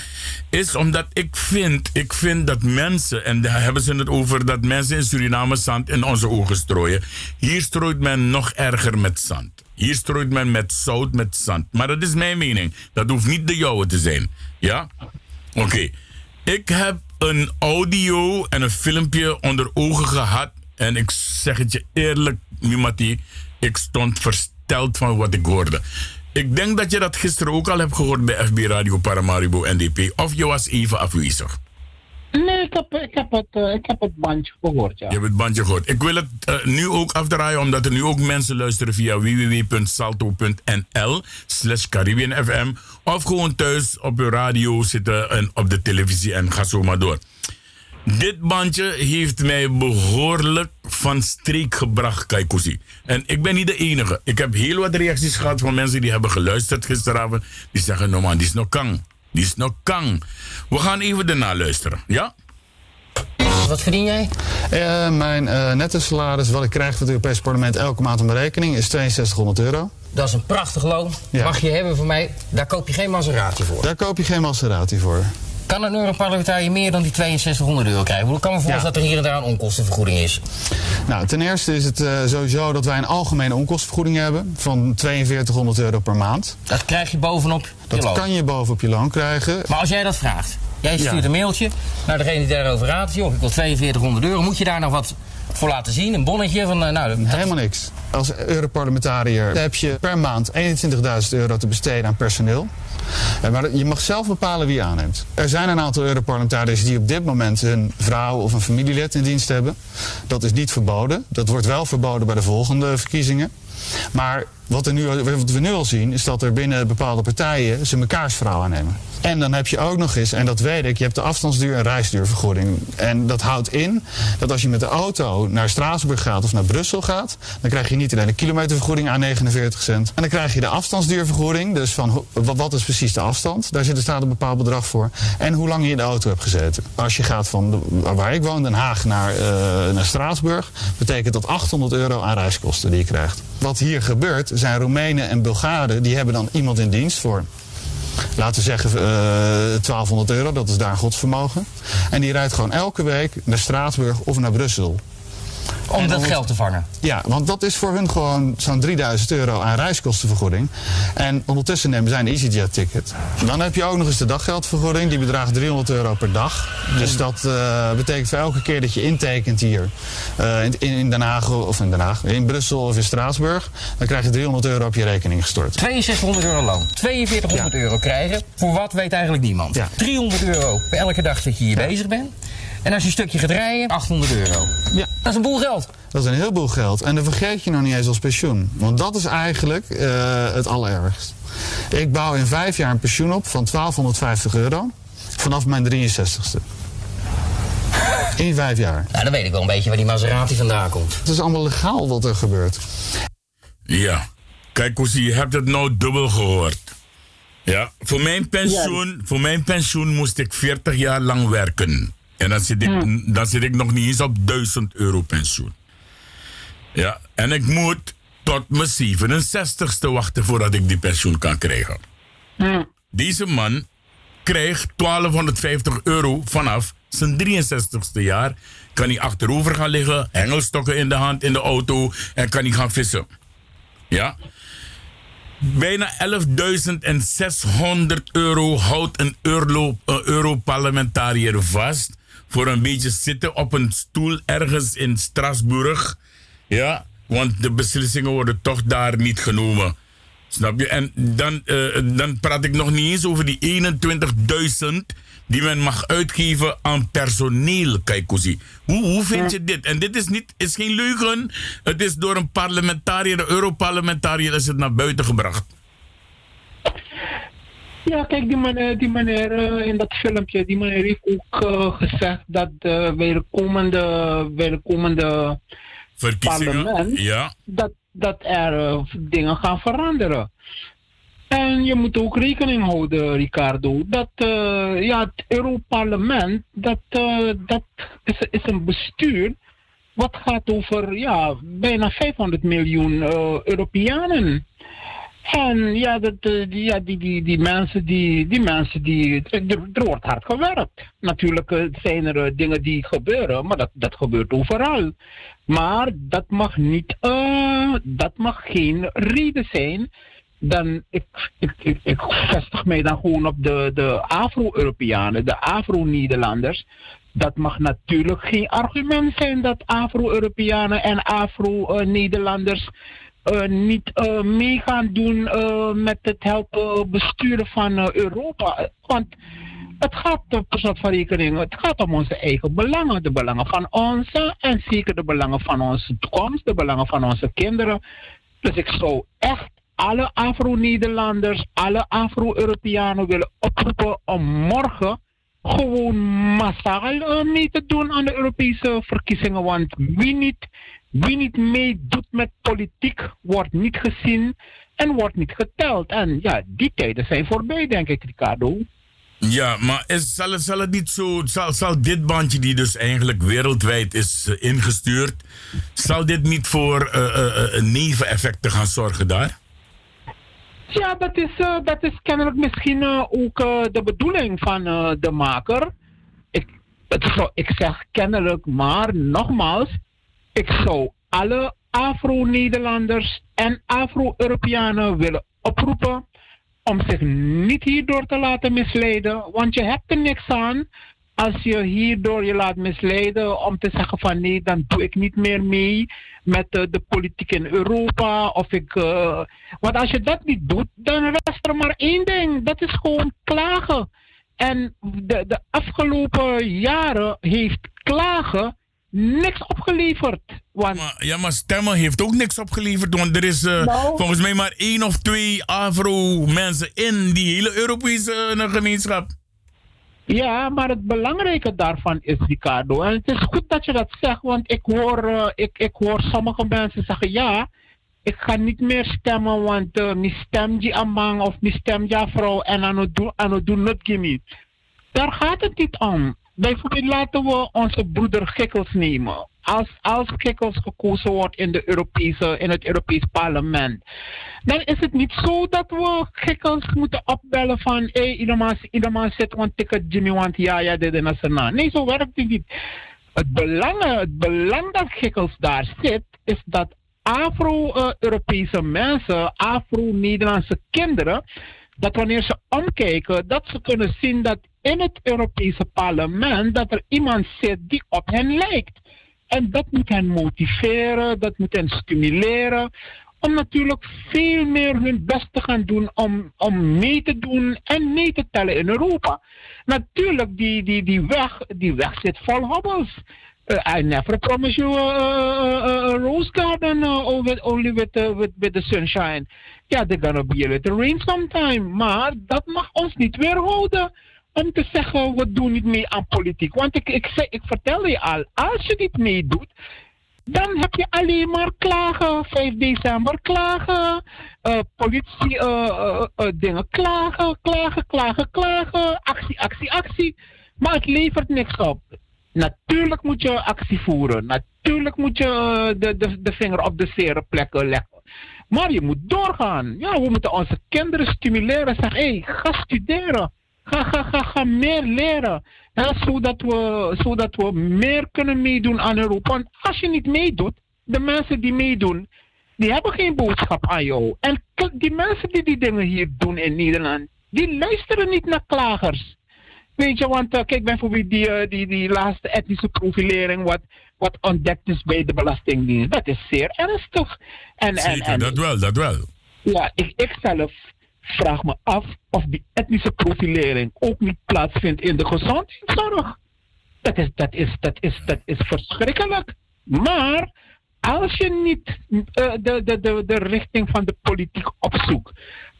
Is omdat ik vind, ik vind dat mensen, en daar hebben ze het over dat mensen in Suriname zand in onze ogen strooien. Hier strooit men nog erger met zand. Hier strooit men met zout met zand. Maar dat is mijn mening. Dat hoeft niet de jouwe te zijn. Ja? Oké. Ik heb een audio en een filmpje onder ogen gehad. En ik zeg het je eerlijk, Mimati. Ik stond versteld van wat ik hoorde. Ik denk dat je dat gisteren ook al hebt gehoord bij FB Radio Paramaribo NDP. Of je was even afwezig. Nee, ik heb, ik, heb het, eh, ik heb het bandje gehoord, ja. Je hebt het bandje gehoord. Ik wil het eh, nu ook afdraaien, omdat er nu ook mensen luisteren via www.salto.nl slash Caribbean FM. Of gewoon thuis op je radio zitten en op de televisie en ga zo maar door. Dit bandje heeft mij behoorlijk van streek gebracht, Kaikousi. En ik ben niet de enige. Ik heb heel wat reacties gehad van mensen die hebben geluisterd gisteravond. Die zeggen, no man, die is nog kang. Die is nog kang. We gaan even daarna luisteren, ja? Wat verdien jij? Eh, mijn eh, netto salaris, wat ik krijg van het Europese parlement elke maand op mijn rekening, is 6200 euro. Dat is een prachtig loon. Mag je hebben van mij. Daar koop je geen Maserati voor. Daar koop je geen Maserati voor. Kan een Europarlementariër meer dan die 6200 euro krijgen? Ik kan me voorstellen dat er hier en daar een onkostenvergoeding is. Nou, ten eerste is het eh, sowieso dat wij een algemene onkostenvergoeding hebben van 4200 euro per maand. Dat krijg je bovenop je Dat loon. kan je bovenop je loon krijgen. Maar als jij dat vraagt, jij stuurt Ja. een mailtje naar degene die daarover raadt. Joh, ik wil 4200 euro. Moet je daar nog wat voor laten zien? Een bonnetje van, eh, nou... dat- Helemaal niks. Als Europarlementariër heb je per maand 21.000 euro te besteden aan personeel. Eh, Maar je mag zelf bepalen wie je aanneemt. Er zijn een aantal Europarlementariërs die op dit moment hun vrouw of een familielid in dienst hebben. Dat is niet verboden. Dat wordt wel verboden bij de volgende verkiezingen. Maar wat, er nu, wat we nu al zien is dat er binnen bepaalde partijen ze mekaars vrouw aannemen. En dan heb je ook nog eens, en dat weet ik, je hebt de afstandsduur- en reisduurvergoeding. En dat houdt in dat als je met de auto naar Straatsburg gaat of naar Brussel gaat, dan krijg je niet alleen de kilometervergoeding aan 49 cent. En dan krijg je de afstandsduurvergoeding, dus van wat, is precies de afstand? Daar zit er staat een bepaald bedrag voor. En hoe lang je in de auto hebt gezeten. Als je gaat van waar ik woon, Den Haag, naar, eh, naar Straatsburg, betekent dat 800 euro aan reiskosten die je krijgt. Wat hier gebeurt, zijn Roemenen en Bulgaren, die hebben dan iemand in dienst voor laten we zeggen eh 1200 euro, dat is daar godsvermogen. En die rijdt gewoon elke week naar Straatsburg of naar Brussel. Om En dat geld te vangen. Ja, want dat is voor hun gewoon zo'n 3000 euro aan reiskostenvergoeding. En ondertussen nemen zij een EasyJet-ticket. Dan heb je ook nog eens de daggeldvergoeding, die bedraagt 300 euro per dag. Dus dat eh, betekent voor elke keer dat je intekent hier eh, in, in Den Haag of in Den Haag, in Brussel of in Straatsburg, dan krijg je 300 euro op je rekening gestort. 6200 euro loon. 4200 euro krijgen. Voor wat weet eigenlijk niemand. 300 euro per elke dag dat je hier bezig bent. En als je een stukje gaat rijden, 800 euro. Ja. Dat is een boel geld. Dat is een heleboel geld. En dan vergeet je nog niet eens als pensioen. Want dat is eigenlijk eh, het allerergst. Ik bouw in vijf jaar een pensioen op van 1250 euro. Vanaf mijn 63ste. In vijf jaar. Nou, dan weet ik wel een beetje waar die Maserati vandaan komt. Het is allemaal legaal wat er gebeurt. Ja. Kijk, Koesie, je hebt het nou dubbel gehoord. Ja, voor mijn pensioen, voor mijn pensioen moest ik 40 jaar lang werken. En dan zit, ik, dan zit ik nog niet eens op 1000 euro pensioen. Ja, en ik moet tot mijn 67ste wachten voordat ik die pensioen kan krijgen. Deze man krijgt 1250 euro vanaf zijn 63ste jaar. Kan hij achterover gaan liggen, hengelstokken in de hand in de auto en kan hij gaan vissen. Ja. Bijna 11.600 euro houdt een een Europarlementariër vast. Voor een beetje zitten op een stoel ergens in Strasbourg. Ja, want de beslissingen worden toch daar niet genomen. Snap je? En dan, eh, dan praat ik nog niet eens over die 21.000 die men mag uitgeven aan personeel, Kaikozi. Hoe, hoe vind je dit? En dit is, niet, is geen leugen. Het is door een parlementariër, een Europarlementariër, is het naar buiten gebracht. Ja, kijk, die meneer, die meneer eh, in dat filmpje, die meneer heeft ook eh, gezegd dat uh, bij de komende, bij de komende Verkiezingen, parlement, ja. dat, dat er eh, dingen gaan veranderen. En je moet ook rekening houden, Ricardo, dat eh, ja, het Europarlement, dat, eh, dat is, is een bestuur wat gaat over ja, bijna 500 miljoen eh, Europeanen. En ja, dat, eh, die, ja die, die, die mensen, die, die mensen die, er, er wordt hard gewerkt. Natuurlijk eh, zijn er eh, dingen die gebeuren, maar dat, dat gebeurt overal. Maar dat mag niet, eh, dat mag geen reden zijn. Dan, ik, ik, ik, vestig mij dan gewoon op de, de Afro-Europeanen, de Afro-Nederlanders. Dat mag natuurlijk geen argument zijn dat Afro-Europeanen en Afro-Nederlanders eh, niet eh, mee gaan doen eh, met het helpen besturen van eh, Europa. Want het gaat op soort van rekening, het gaat om onze eigen belangen, de belangen van onze en zeker de belangen van onze toekomst, de belangen van onze kinderen. Dus ik zou echt alle Afro-Nederlanders, alle Afro-Europeanen willen oproepen om morgen gewoon massaal eh, mee te doen aan de Europese verkiezingen. Want wie niet, wie niet meedoet met politiek, wordt niet gezien en wordt niet geteld. En ja, die tijden zijn voorbij, denk ik, Ricardo. Ja, maar is, zal, het, zal het niet zo. Zal, zal dit bandje, die dus eigenlijk wereldwijd is eh, ingestuurd. zal dit niet voor eh, eh, neveneffecten gaan zorgen daar? Ja, dat is, dat is kennelijk misschien ook de bedoeling van de maker. Ik, het ik zeg kennelijk, maar nogmaals, ik zou alle Afro-Nederlanders en Afro-Europeanen willen oproepen om zich niet hierdoor te laten misleiden, want je hebt er niks aan als je hierdoor je laat misleiden om te zeggen van nee, dan doe ik niet meer mee met de politiek in Europa. Of ik, eh, want als je dat niet doet, dan rest er maar één ding. Dat is gewoon klagen. En de, de afgelopen jaren heeft klagen niks opgeleverd. Want Maar, ja, maar stemmen heeft ook niks opgeleverd. Want er is eh, Nou. volgens mij maar één of twee Afro-mensen in die hele Europese eh, gemeenschap. Ja, maar het belangrijke daarvan is, Ricardo, en het is goed dat je dat zegt, want ik hoor, eh, ik, ik hoor sommige mensen zeggen, ja, ik ga niet meer stemmen, want uh, mijn stem die amang of mijn stem die vrouw en aan het doen, aan het doen not gimme. Daar gaat het niet om. Bijvoorbeeld laten we onze broeder Gikkels nemen. Als, als Gikkels gekozen wordt in, de Europese, in het Europees parlement, dan is het niet zo dat we Gikkels moeten opbellen van hé, hey, zit want ticket Jimmy, want ja, ja, dit en dat. dat. Nee, zo werkt het niet. Het belang, het belang dat Gikkels daar zit, is dat Afro-Europese mensen, Afro-Nederlandse kinderen, dat wanneer ze omkijken, dat ze kunnen zien dat in het Europese parlement dat er iemand zit die op hen lijkt. En dat moet hen motiveren, dat moet hen stimuleren. Om natuurlijk veel meer hun best te gaan doen om, om mee te doen en mee te tellen in Europa. Natuurlijk, die, die, die, weg, die weg zit vol hobbels. Uh, I never promise you a, a, a, rose garden uh, with, only with, uh, with, with the sunshine. Ja, there's gonna be a little rain sometime. Maar dat mag ons niet weerhouden om te zeggen, we doen niet mee aan politiek. Want ik, ik, zeg, ik vertel je al, als je niet meedoet, dan heb je alleen maar klagen. 5 december klagen. eh, politie eh, eh, eh, dingen klagen, klagen, klagen, klagen, actie, actie, actie. Maar het levert niks op. Natuurlijk moet je actie voeren. Natuurlijk moet je eh, de, de, de vinger op de zere plekken leggen. Maar je moet doorgaan. Ja, we moeten onze kinderen stimuleren. Zeg, hé, hey, ga studeren. Ga, ga, ga, ga meer leren. Zodat, we, zodat we meer kunnen meedoen aan Europa. Want als je niet meedoet, de mensen die meedoen, die hebben geen boodschap aan jou. En die mensen die die dingen hier doen in Nederland, die luisteren niet naar klagers. Weet je, want eh, kijk bijvoorbeeld die, eh, die, die laatste etnische profilering, wat, wat ontdekt is bij de Belastingdienst. Dat is zeer ernstig. En, en, Zeker, en, dat wel, dat wel. ja, ik, ik zelf vraag me af of die etnische profilering ook niet plaatsvindt in de gezondheidszorg. Dat is, dat is, dat is, dat is verschrikkelijk. Maar als je niet eh, de, de, de, de richting van de politiek opzoekt,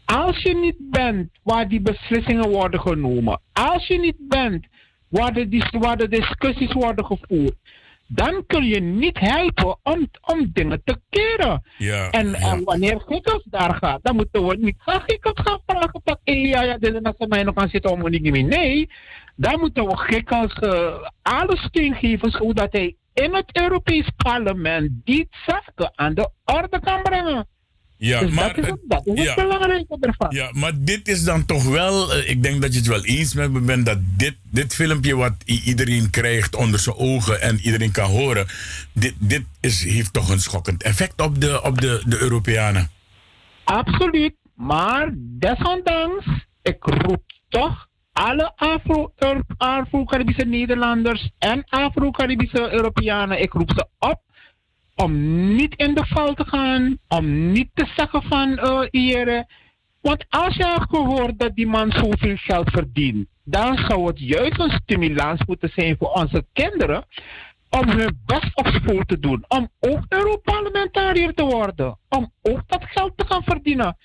als je niet bent waar die beslissingen worden genomen, als je niet bent waar de, dis- waar de discussies worden gevoerd, dan kun je niet helpen om, om dingen te keren. Ja, En, en wanneer Gikkels daar gaat, dan moeten we niet gaan Gikkels gaan vragen van, hé, ja, ja, dit en dat ze mij nog gaan zitten om niet meer. Nee, dan moeten we Gikkels uh, alle steun geven, zodat hij in het Europees Parlement die zaken aan de orde kan brengen. Ja, dus maar, dat is, het, dat is ja. belangrijke ervan. Ja, maar dit is dan toch wel, eh, ik denk dat je het wel eens met me bent, dat dit, dit filmpje wat iedereen krijgt onder zijn ogen en iedereen kan horen, dit, dit is, heeft toch een schokkend effect op de, op de, de Europeanen. Absoluut. Maar desondanks, ik roep toch alle Afro-Caribische Nederlanders en Afro-Caribische Europeanen, ik roep ze op om niet in de val te gaan, om niet te zeggen van hier. Want als je hebt gehoord dat die man zoveel geld verdient, dan zou het juist een stimulans moeten zijn voor onze kinderen om hun best op school te doen. Om ook Europarlementariër te worden. Om ook dat geld te gaan verdienen.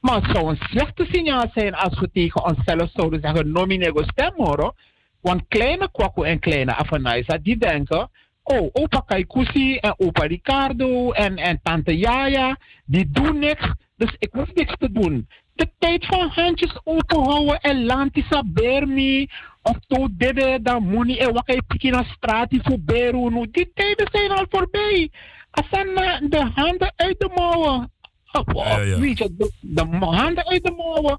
Maar het zou een slechte signaal zijn als we tegen onszelf zouden zeggen: nominego stem hoor. Want kleine kwakko en kleine Afanaisa die denken: oh, opa Kaikusi en opa Ricardo en, en tante Yaya, die doen niks, dus ik hoef niks te doen. De tijd van handjes openhouden en lantisa bermi, of to dede da muni en wakai pikina strati voor beru, die tijden zijn al voorbij. Asana de handen uit de mouwen. Oh, Weet je, de, de handen uit de mouwen.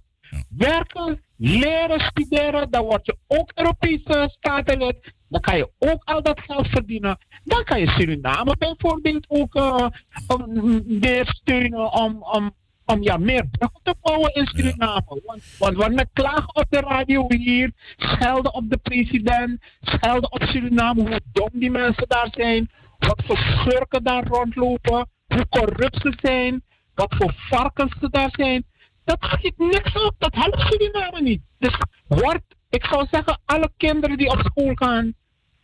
Werken, leren, studeren, dan word je ook Europese statenlid. Dan kan je ook al dat geld verdienen. Dan kan je Suriname bijvoorbeeld ook uh, um, meer steunen om, om, om ja, meer bruggen te bouwen in Suriname. Want, want wanneer klagen op de radio hier, schelden op de president, schelden op Suriname, hoe dom die mensen daar zijn, wat voor schurken daar rondlopen, hoe corrupt ze zijn, wat voor varkens ze daar zijn. Dat schiet niks op, dat helpt Suriname niet. Dus word, ik zou zeggen, alle kinderen die op school gaan,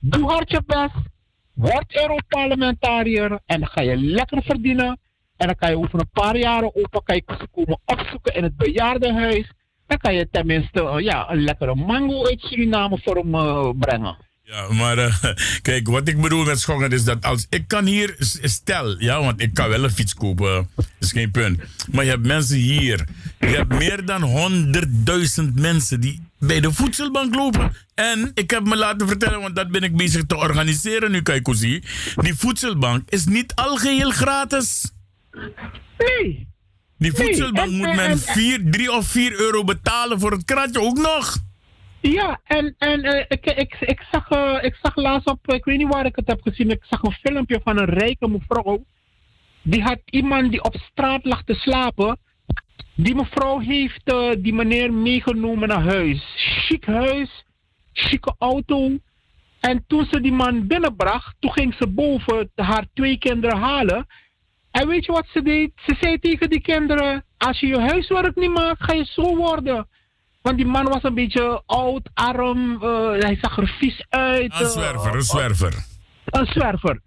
doe hard je best, word Europarlementariër en dan ga je lekker verdienen. En dan kan je over een paar jaren opa kan je komen opzoeken in het bejaardenhuis. Dan kan je tenminste uh, ja, een lekkere mango uit Suriname voor hem uh, brengen. Ja, maar uh, kijk, wat ik bedoel met schokken is dat als ik kan hier, stel, ja, want ik kan wel een fiets kopen, is geen punt. Maar je hebt mensen hier, je hebt meer dan 100.000 mensen die bij de voedselbank lopen. En ik heb me laten vertellen, want dat ben ik bezig te organiseren nu, Kaikozi. Die voedselbank is niet algeheel gratis. Nee. Die voedselbank nee, en, moet men 4, 3 of 4 euro betalen voor het kratje ook nog. Ja, en, en uh, ik, ik, ik, zag, uh, ik zag laatst op, ik weet niet waar ik het heb gezien, ik zag een filmpje van een rijke mevrouw. Die had iemand die op straat lag te slapen. Die mevrouw heeft uh, die meneer meegenomen naar huis. Chic huis, chique auto. En toen ze die man binnenbracht, toen ging ze boven haar twee kinderen halen. En weet je wat ze deed? Ze zei tegen die kinderen: Als je je huiswerk niet maakt, ga je zo worden. Want die man was een beetje oud, arm, uh, hij zag er vies uit. Een zwerver, een zwerver. Een zwerver.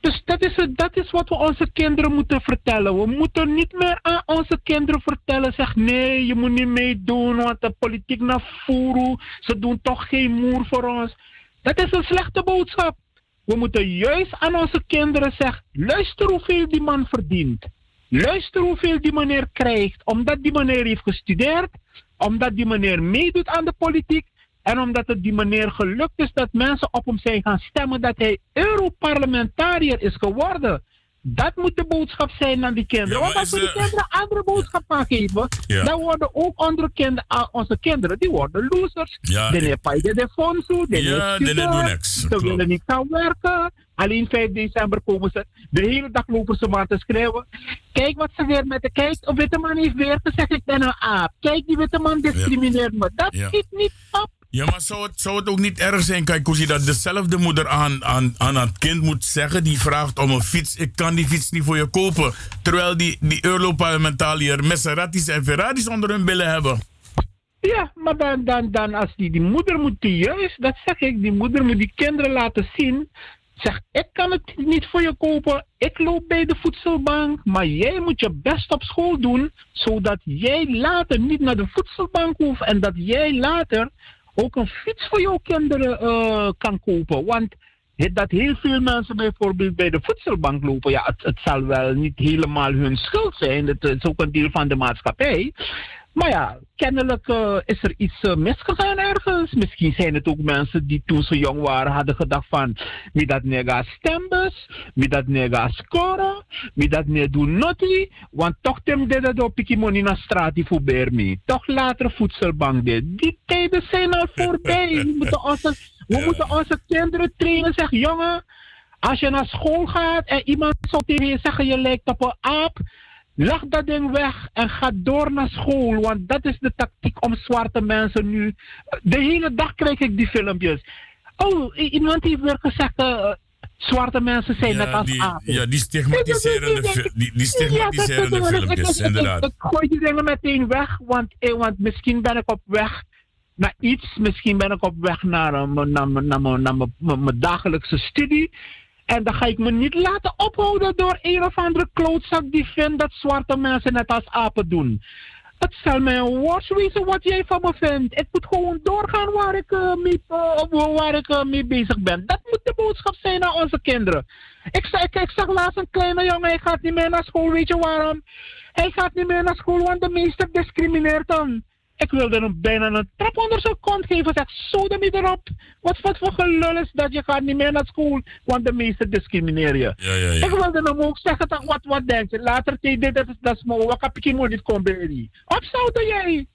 Dus dat is, dat is wat we onze kinderen moeten vertellen. We moeten niet meer aan onze kinderen vertellen. Zeg nee, je moet niet meedoen, want de politiek naar voeren. Ze doen toch geen moer voor ons. Dat is een slechte boodschap. We moeten juist aan onze kinderen zeggen: luister hoeveel die man verdient. Luister hoeveel die meneer krijgt. Omdat die meneer heeft gestudeerd, omdat die meneer meedoet aan de politiek en omdat het die meneer gelukt is dat mensen op hem zijn gaan stemmen dat hij Europarlementariër is geworden. Dat moet de boodschap zijn aan die kinderen. Ja, Want als we is die de- kinderen andere boodschap gaan geven, Ja. dan worden ook andere kinderen, ah, onze kinderen, die worden losers. Ja, de ik- neer de fondsen, de Ja, doen niks. Ze willen niet gaan werken. Alleen 5 december komen ze. De hele dag lopen ze maar te schreeuwen. Kijk wat ze weer met de... Kijk, een witte man heeft weer gezegd, ik ben een aap. Kijk, die witte man discrimineert me. Dat schiet niet op. Ja, maar zou het, zou het ook niet erg zijn, kijk, hoe dat dezelfde moeder aan, aan, aan het kind moet zeggen, die vraagt om een fiets, ik kan die fiets niet voor je kopen. Terwijl die, die Europarlementariër Maseratis en Ferraris onder hun billen hebben. Ja, maar dan, dan, dan als die, die moeder moet die juist, dat zeg ik, die moeder moet die kinderen laten zien. Zeg, ik kan het niet voor je kopen, ik loop bij de voedselbank, maar jij moet je best op school doen, zodat jij later niet naar de voedselbank hoeft en dat jij later ook een fiets voor jouw kinderen eh, kan kopen. Want dat heel veel mensen bijvoorbeeld bij de voedselbank lopen, ja, het, het zal wel niet helemaal hun schuld zijn, het is ook een deel van de maatschappij. Maar ja, kennelijk eh, is er iets eh, misgegaan ergens. Misschien zijn het ook mensen die toen ze jong waren hadden gedacht van... wie dat nega stembus, wie dat nega scoren, wie dat ne doen notti. Want toch tem de dat op money straat die voor me. Toch later voedselbank dit. Die tijden zijn al voorbij. We moeten onze, we moeten onze kinderen trainen. Zeg jongen, als je naar school gaat en iemand zou tegen je zeggen je lijkt op een aap... Lag dat ding weg en ga door naar school. Want dat is de tactiek om zwarte mensen nu. De hele dag krijg ik die filmpjes. Oh, iemand heeft weer gezegd. eh, zwarte mensen zijn net als die, apen. ja, die stigmatiserende, die, die stigmatiserende Ja, filmpjes, ik- inderdaad. Ik, ik gooi die dingen meteen weg, want, eh, want misschien ben ik op weg naar iets. Misschien ben ik op weg naar, eh, naar, naar, mijn dagelijkse studie. En dan ga ik me niet laten ophouden door een of andere klootzak die vindt dat zwarte mensen net als apen doen. Het zal mij een worst wezen wat jij van me vindt. Ik moet gewoon doorgaan waar ik, eh, mee, eh, waar ik eh, mee bezig ben. Dat moet de boodschap zijn naar onze kinderen. Ik, zag- ik, ik zag laatst een kleine jongen, hij gaat niet meer naar school. Weet je waarom? Hij gaat niet meer naar school, want de meester discrimineert hem. Ik wilde hem bijna een trap onder zijn kont geven. Zeg, zo de niet erop. Wat, wat voor gelul is dat je gaat niet meer naar school, want de meester discrimineert je. Ja, ja, ja. Ik wilde hem ook zeggen, dat, wat, wat denk je? Later zei dit, dat is, dat. Wat heb ik hier niet komen bij die? Opzouten jij?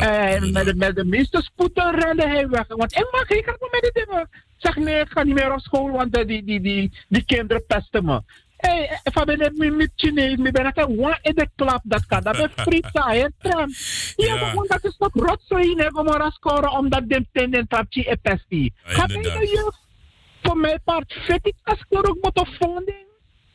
en met de, met de meeste spoed dan rende hij weg. Want ik mag geen met die dingen. Zeg nee, ik ga niet meer op school, want die, die, die, die kinderen pesten me. Hey, if I ben met met Chinees, me ben ik een one in de klap dat kan. Dat ben frita, hè, tram. Ja, maar dat is toch rotzooi, hè, om maar scoren, omdat de ten en trapje e pesti. Ga de jeugd. Voor mijn part vind ik als moet op funding.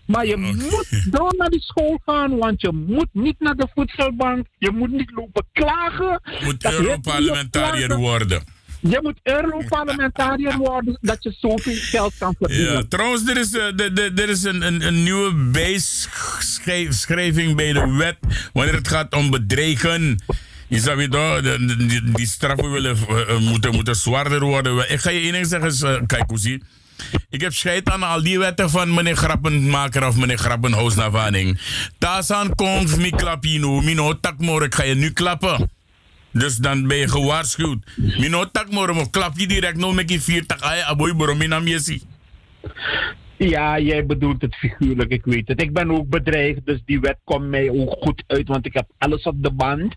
Maar je moet door naar die school gaan, want je moet niet naar de voedselbank. Je moet niet lopen klagen. Moet Dat heet Europarlementariër worden. Je moet Europarlementariër worden dat je zoveel geld kan verdienen. Ja, trouwens, er is, eh, is een, een, een nieuwe bijschrijving bij de wet wanneer het gaat om bedreigen. Je zou die, die straffen willen, eh, moeten, moeten zwaarder worden. Ik ga je één zeggen, eh, kijk hoe. Ik heb scheid aan al die wetten van meneer Grappenmaker of meneer Grappenhuis Navaning. Tasan komt mi klapino, ik ga je nu klappen. Dus dan ben je gewaarschuwd. Mino mo klap je direct no met je vier tak ay aboy borominam yesi. Ja, jij bedoelt het figuurlijk, ik weet het. Ik ben ook bedreigd, dus die wet komt mij ook goed uit, want ik heb alles op de band.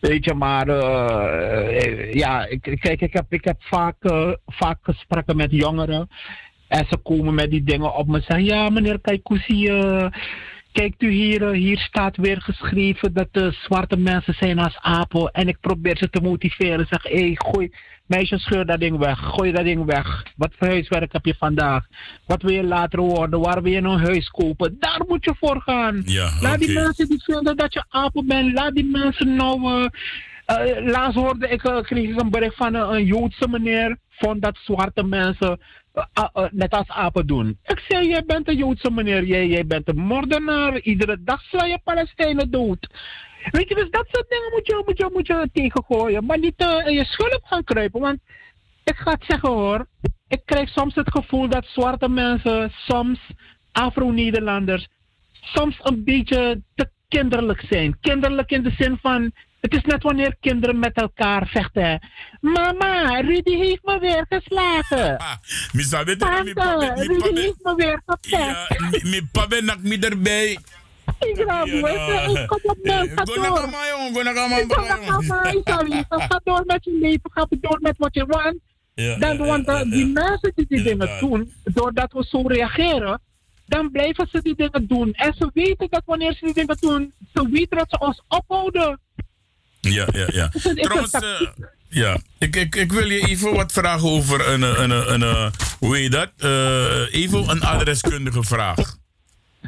Weet je, maar eh, eh, ja, kijk, ik heb, ik heb vaak, eh, vaak gesprekken met jongeren. En ze komen met die dingen op me en zeggen: Ja, meneer Kaikousi, eh kijkt u hier, eh, hier staat weer geschreven dat de zwarte mensen zijn als apen. En ik probeer ze te motiveren. Zeg: Hé, hey, gooi, meisje, scheur dat ding weg. Gooi dat ding weg. Wat voor huiswerk heb je vandaag? Wat wil je later worden? Waar wil je een huis kopen? Daar moet je voor gaan. Ja, Laat die mensen die vinden dat je apen bent, laat die mensen nou. eh, eh, laatst hoorde ik, eh, kreeg ik een bericht van een, een Joodse meneer. Vond dat zwarte mensen eh, eh, net als apen doen. Ik zei: Jij bent een Joodse meneer, jij, jij bent een moordenaar. Iedere dag sla je Palestijnen dood. Weet je, dus dat soort dingen moet je, moet je, moet je tegengooien. Maar niet eh, in je schulp gaan kruipen. Want ik ga het zeggen hoor. Ik krijg soms het gevoel dat zwarte mensen, soms Afro-Nederlanders, soms een beetje te kinderlijk zijn. Kinderlijk in de zin van, het is net wanneer kinderen met elkaar vechten. Mama, Rudy heeft me weer geslagen. Tante, Rudy heeft me weer gepest. mi- mi pabe nak erbij. Ik ga ik kom op mijn ga door. Ik naar kama, sorry. Ga door met je leven, ga door met wat je want. Dan, want die mensen die die dingen doen, doordat we zo reageren, dan blijven ze die dingen doen. En ze weten dat wanneer ze die dingen doen, ze weten dat ze ons ophouden. Ja, ja, ja. Trouwens, eh, ja, ik, ik, ik wil je even wat vragen over een, een, een, een, een hoe heet dat? Eh, even een adreskundige vraag.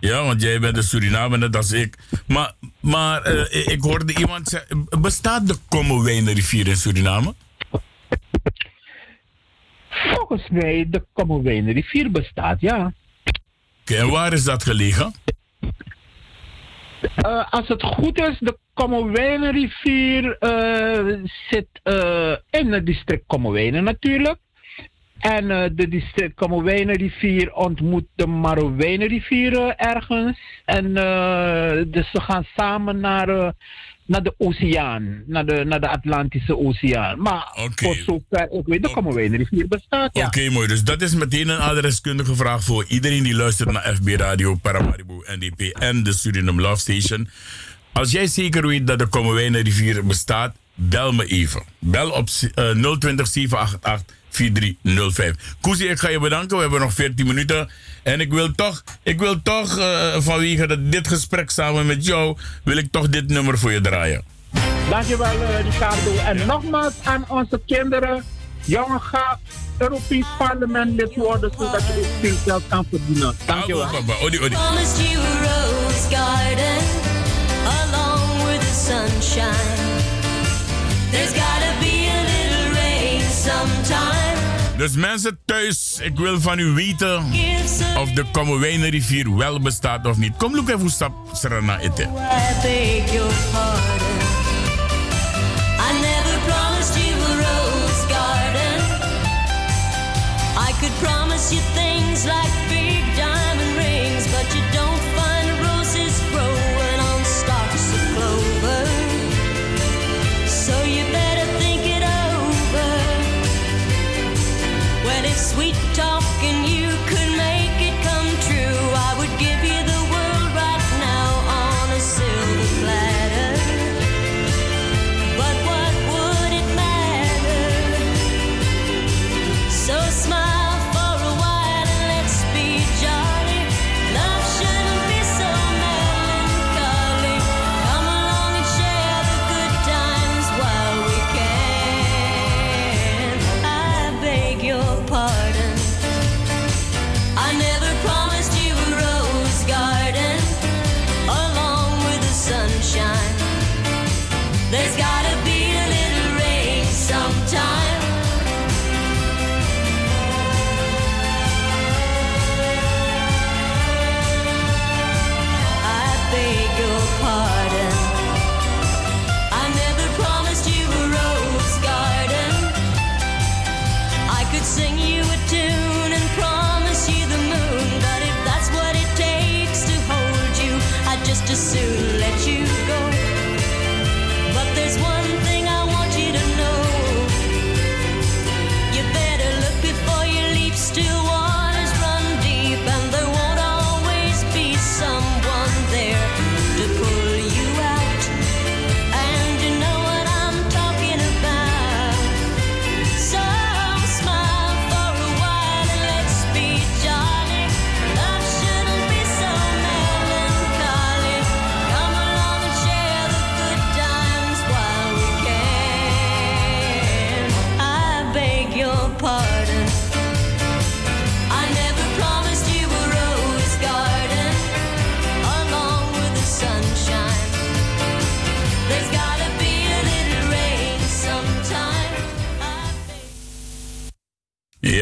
Ja, want jij bent een Surinamer, net als ik. Maar, maar eh, ik hoorde iemand zeggen, bestaat de Kommerwijnrivier in Suriname? Volgens mij de rivier bestaat, ja. Oké, en waar is dat gelegen? Eh, als het goed is, de Kommerwijnenrivier eh zit eh, in het district Kommerwijnen natuurlijk. En de district Kommerwijnenrivier ontmoet de Marowijnenrivier ergens. En dus ze gaan samen naar, naar de oceaan, naar de, naar de Atlantische Oceaan. Maar voor zover ik weet, de Kommerwijnenrivier bestaat, ja. Oké, mooi. Dus dat is meteen een adreskundige vraag voor iedereen die luistert naar FB Radio, Paramaribo, NDP en de Suriname Love Station. Als jij zeker weet dat de Kommerwijnenrivier bestaat, bel me even. Bel op eh, 020 788 4305. Koesie, ik ga je bedanken. We hebben nog 14 minuten. En ik wil toch, ik wil toch eh, vanwege dit gesprek samen met jou, wil ik toch dit nummer voor je draaien. Dankjewel, eh, Ricardo. En nogmaals aan onze kinderen. Jongen, ga Europees parlement lid worden zodat je veel geld kan verdienen. Dankjewel. Odi, odi. Garden along with the sunshine. There's gotta be Dus mensen thuis, ik wil van u weten of de Kommerwijnenrivier wel bestaat of niet. Kom, look even hoe stap Serena eten. I could promise you things like sweet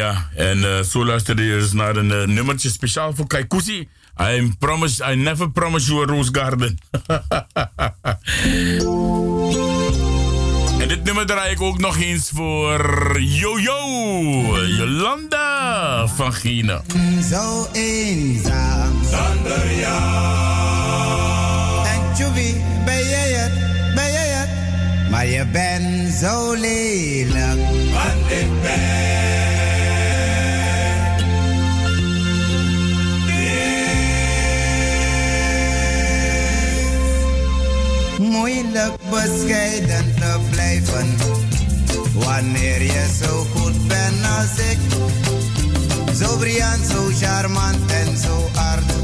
ja. En uh, zo luisterde je eens naar een uh, nummertje speciaal voor Kaikousi. I, promise, I never promise you a rose garden. en dit nummer draai ik ook nog eens voor Jojo, Jolanda van Gina. Zo eenzaam zonder ja. En Chubby, ben jij het? Ben jij het? Maar je bent zo lelijk. moeilijk bescheiden te blijven. Wanneer je zo goed bent als ik. Zo briljant, zo charmant en zo aardig.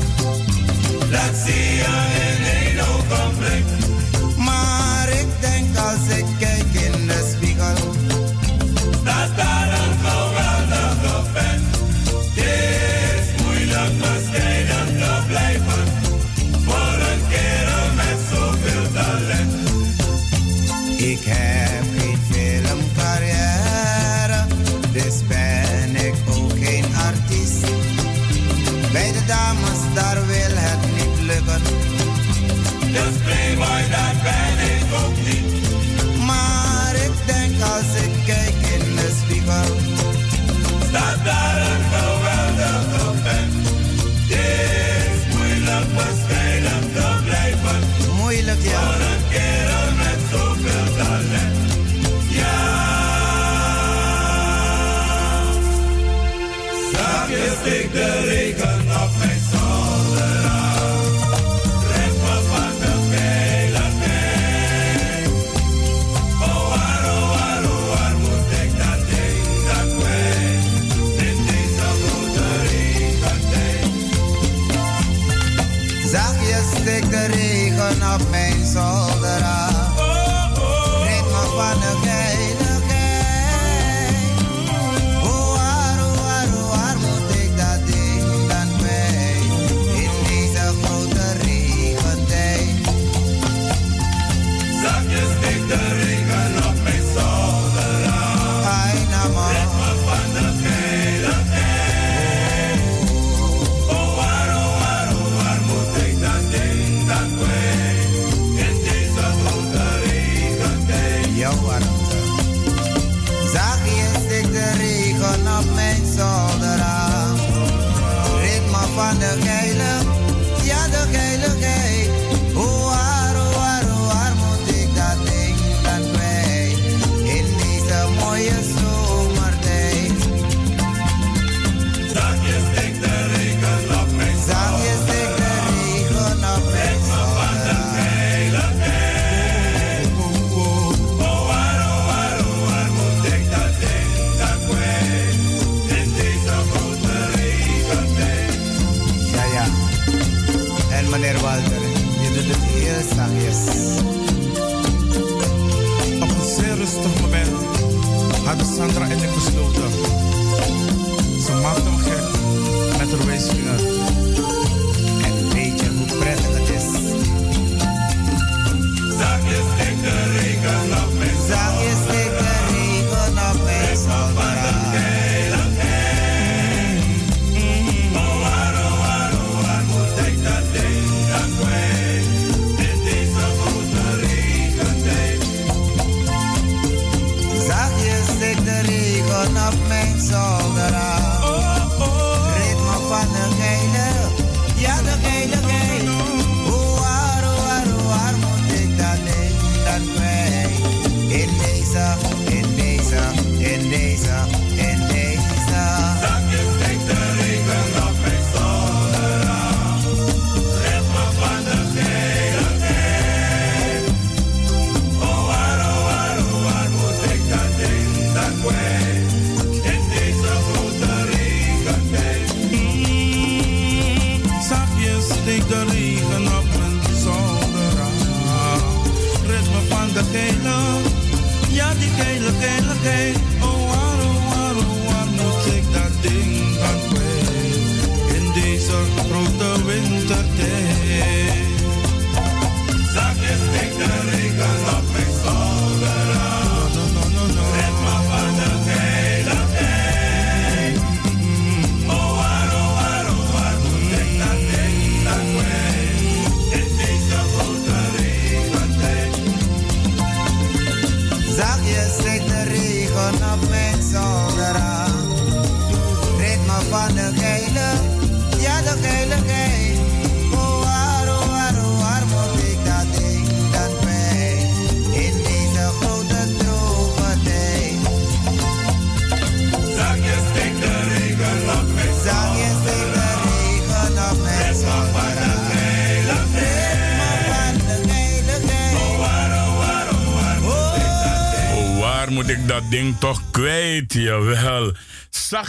Dat zie je in één ogen.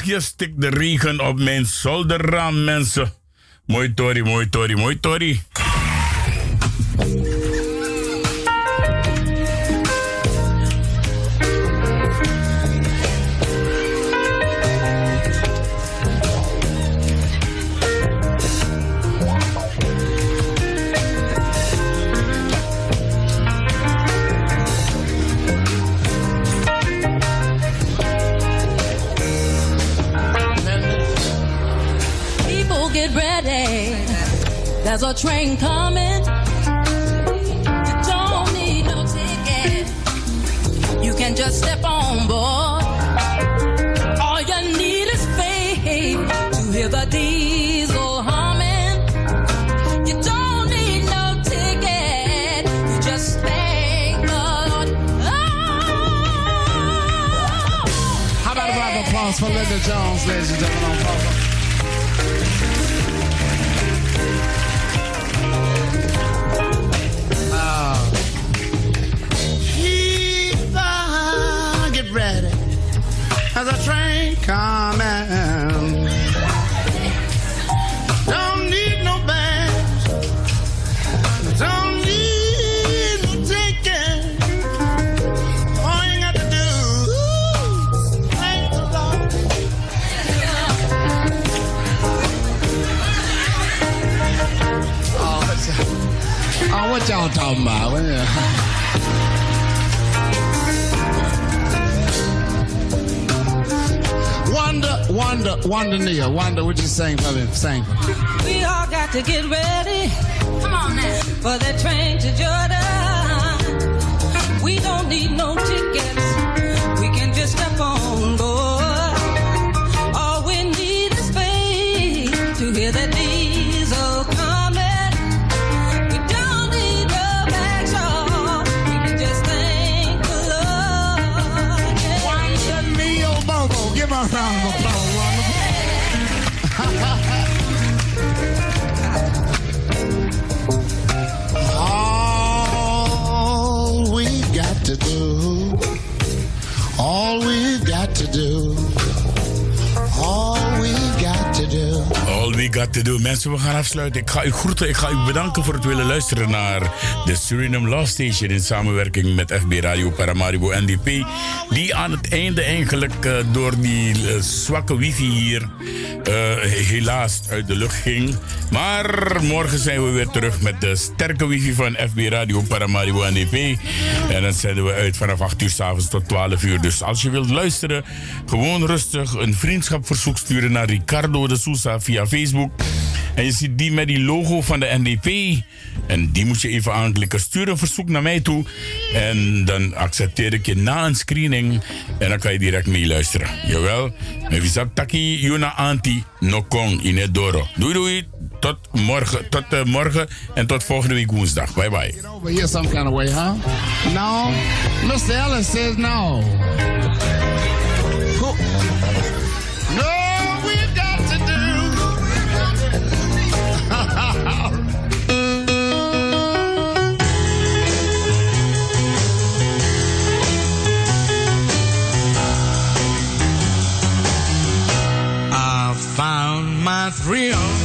Zachtjes stikt de regen op mijn zolderraam, mensen. Mooi Tori, mooi Tori, mooi Tori. There's a train coming. You don't need no ticket. You can just step on board. All you need is faith to hear the diesel humming. You don't need no ticket. You just thank Lord. Oh, How about a round of applause for Linda Jones, ladies and gentlemen, coming. Don't need no bags. Don't need no ticket. All you got to do is thank the Lord. Oh, what's oh, what y'all talking about? Wonder, wonder, wonder, Nia, wonder, what you saying for me? Sing. We all got to get ready. Come on now. For the train to Jordan. We don't need no tickets. We can just step on board. All we need is faith to hear the diesel Mensen, we gaan afsluiten. Ik ga u groeten. Ik ga u bedanken voor het willen luisteren naar de Suriname Love Station in samenwerking met FB Radio Paramaribo NDP. Die aan het einde eigenlijk eh, door die eh, zwakke wifi hier eh, helaas uit de lucht ging. Maar morgen zijn we weer terug met de sterke wifi van FB Radio Paramaribo NDP. En dan zenden we uit vanaf 8 uur s'avonds tot 12 uur. Dus als je wilt luisteren, gewoon rustig een vriendschapverzoek sturen naar Ricardo de Sousa via Facebook. En je ziet die met die logo van de NDP. En die moet je even aanklikken. Stuur een verzoek naar mij toe. En dan accepteer ik je na een screening. En dan kan je direct meeluisteren. Jawel. Met Visak Taki, Yuna Anti, Nokong, Inedoro. Doei doei. Tot morgen, tot eh, morgen en tot volgende week woensdag. Bye bye. Over here? No. Says no. Found my thrill